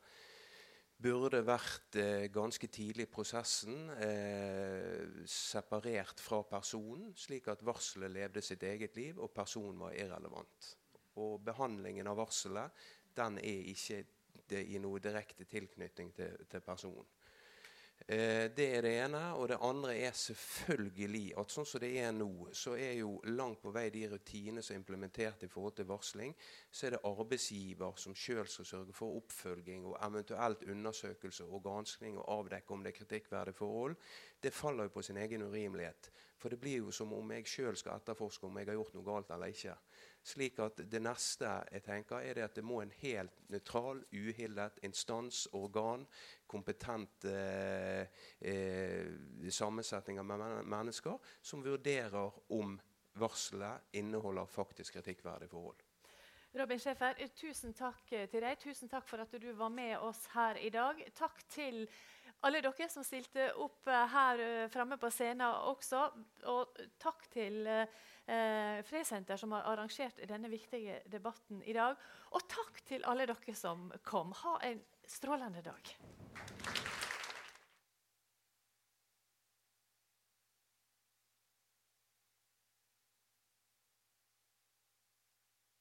burde vært eh, ganske tidlig i prosessen eh, separert fra personen, slik at varselet levde sitt eget liv, og personen var irrelevant. Og behandlingen av varselet den er ikke i noe direkte tilknytning til, til personen. Eh, det er det ene. Og det andre er selvfølgelig at sånn som det er nå, så er jo langt på vei de rutinene som er implementert i forhold til varsling, så er det arbeidsgiver som sjøl skal sørge for oppfølging og eventuelt undersøkelse og granskning og avdekke om det er kritikkverdige forhold. Det faller jo på sin egen urimelighet. For det blir jo som om jeg sjøl skal etterforske om jeg har gjort noe galt eller ikke. Slik at Det neste jeg tenker er det at det må en helt nøytral, uhildet instans, organ, kompetent eh, eh, sammensetning av mennesker som vurderer om varselet inneholder faktisk kritikkverdige forhold. Robin Schäfer, tusen takk til deg. Tusen takk for at du var med oss her i dag. Takk til alle dere som stilte opp eh, her eh, framme på scenen også. Og takk til eh, Fresenter, som har arrangert denne viktige debatten i dag. Og takk til alle dere som kom. Ha en strålende dag.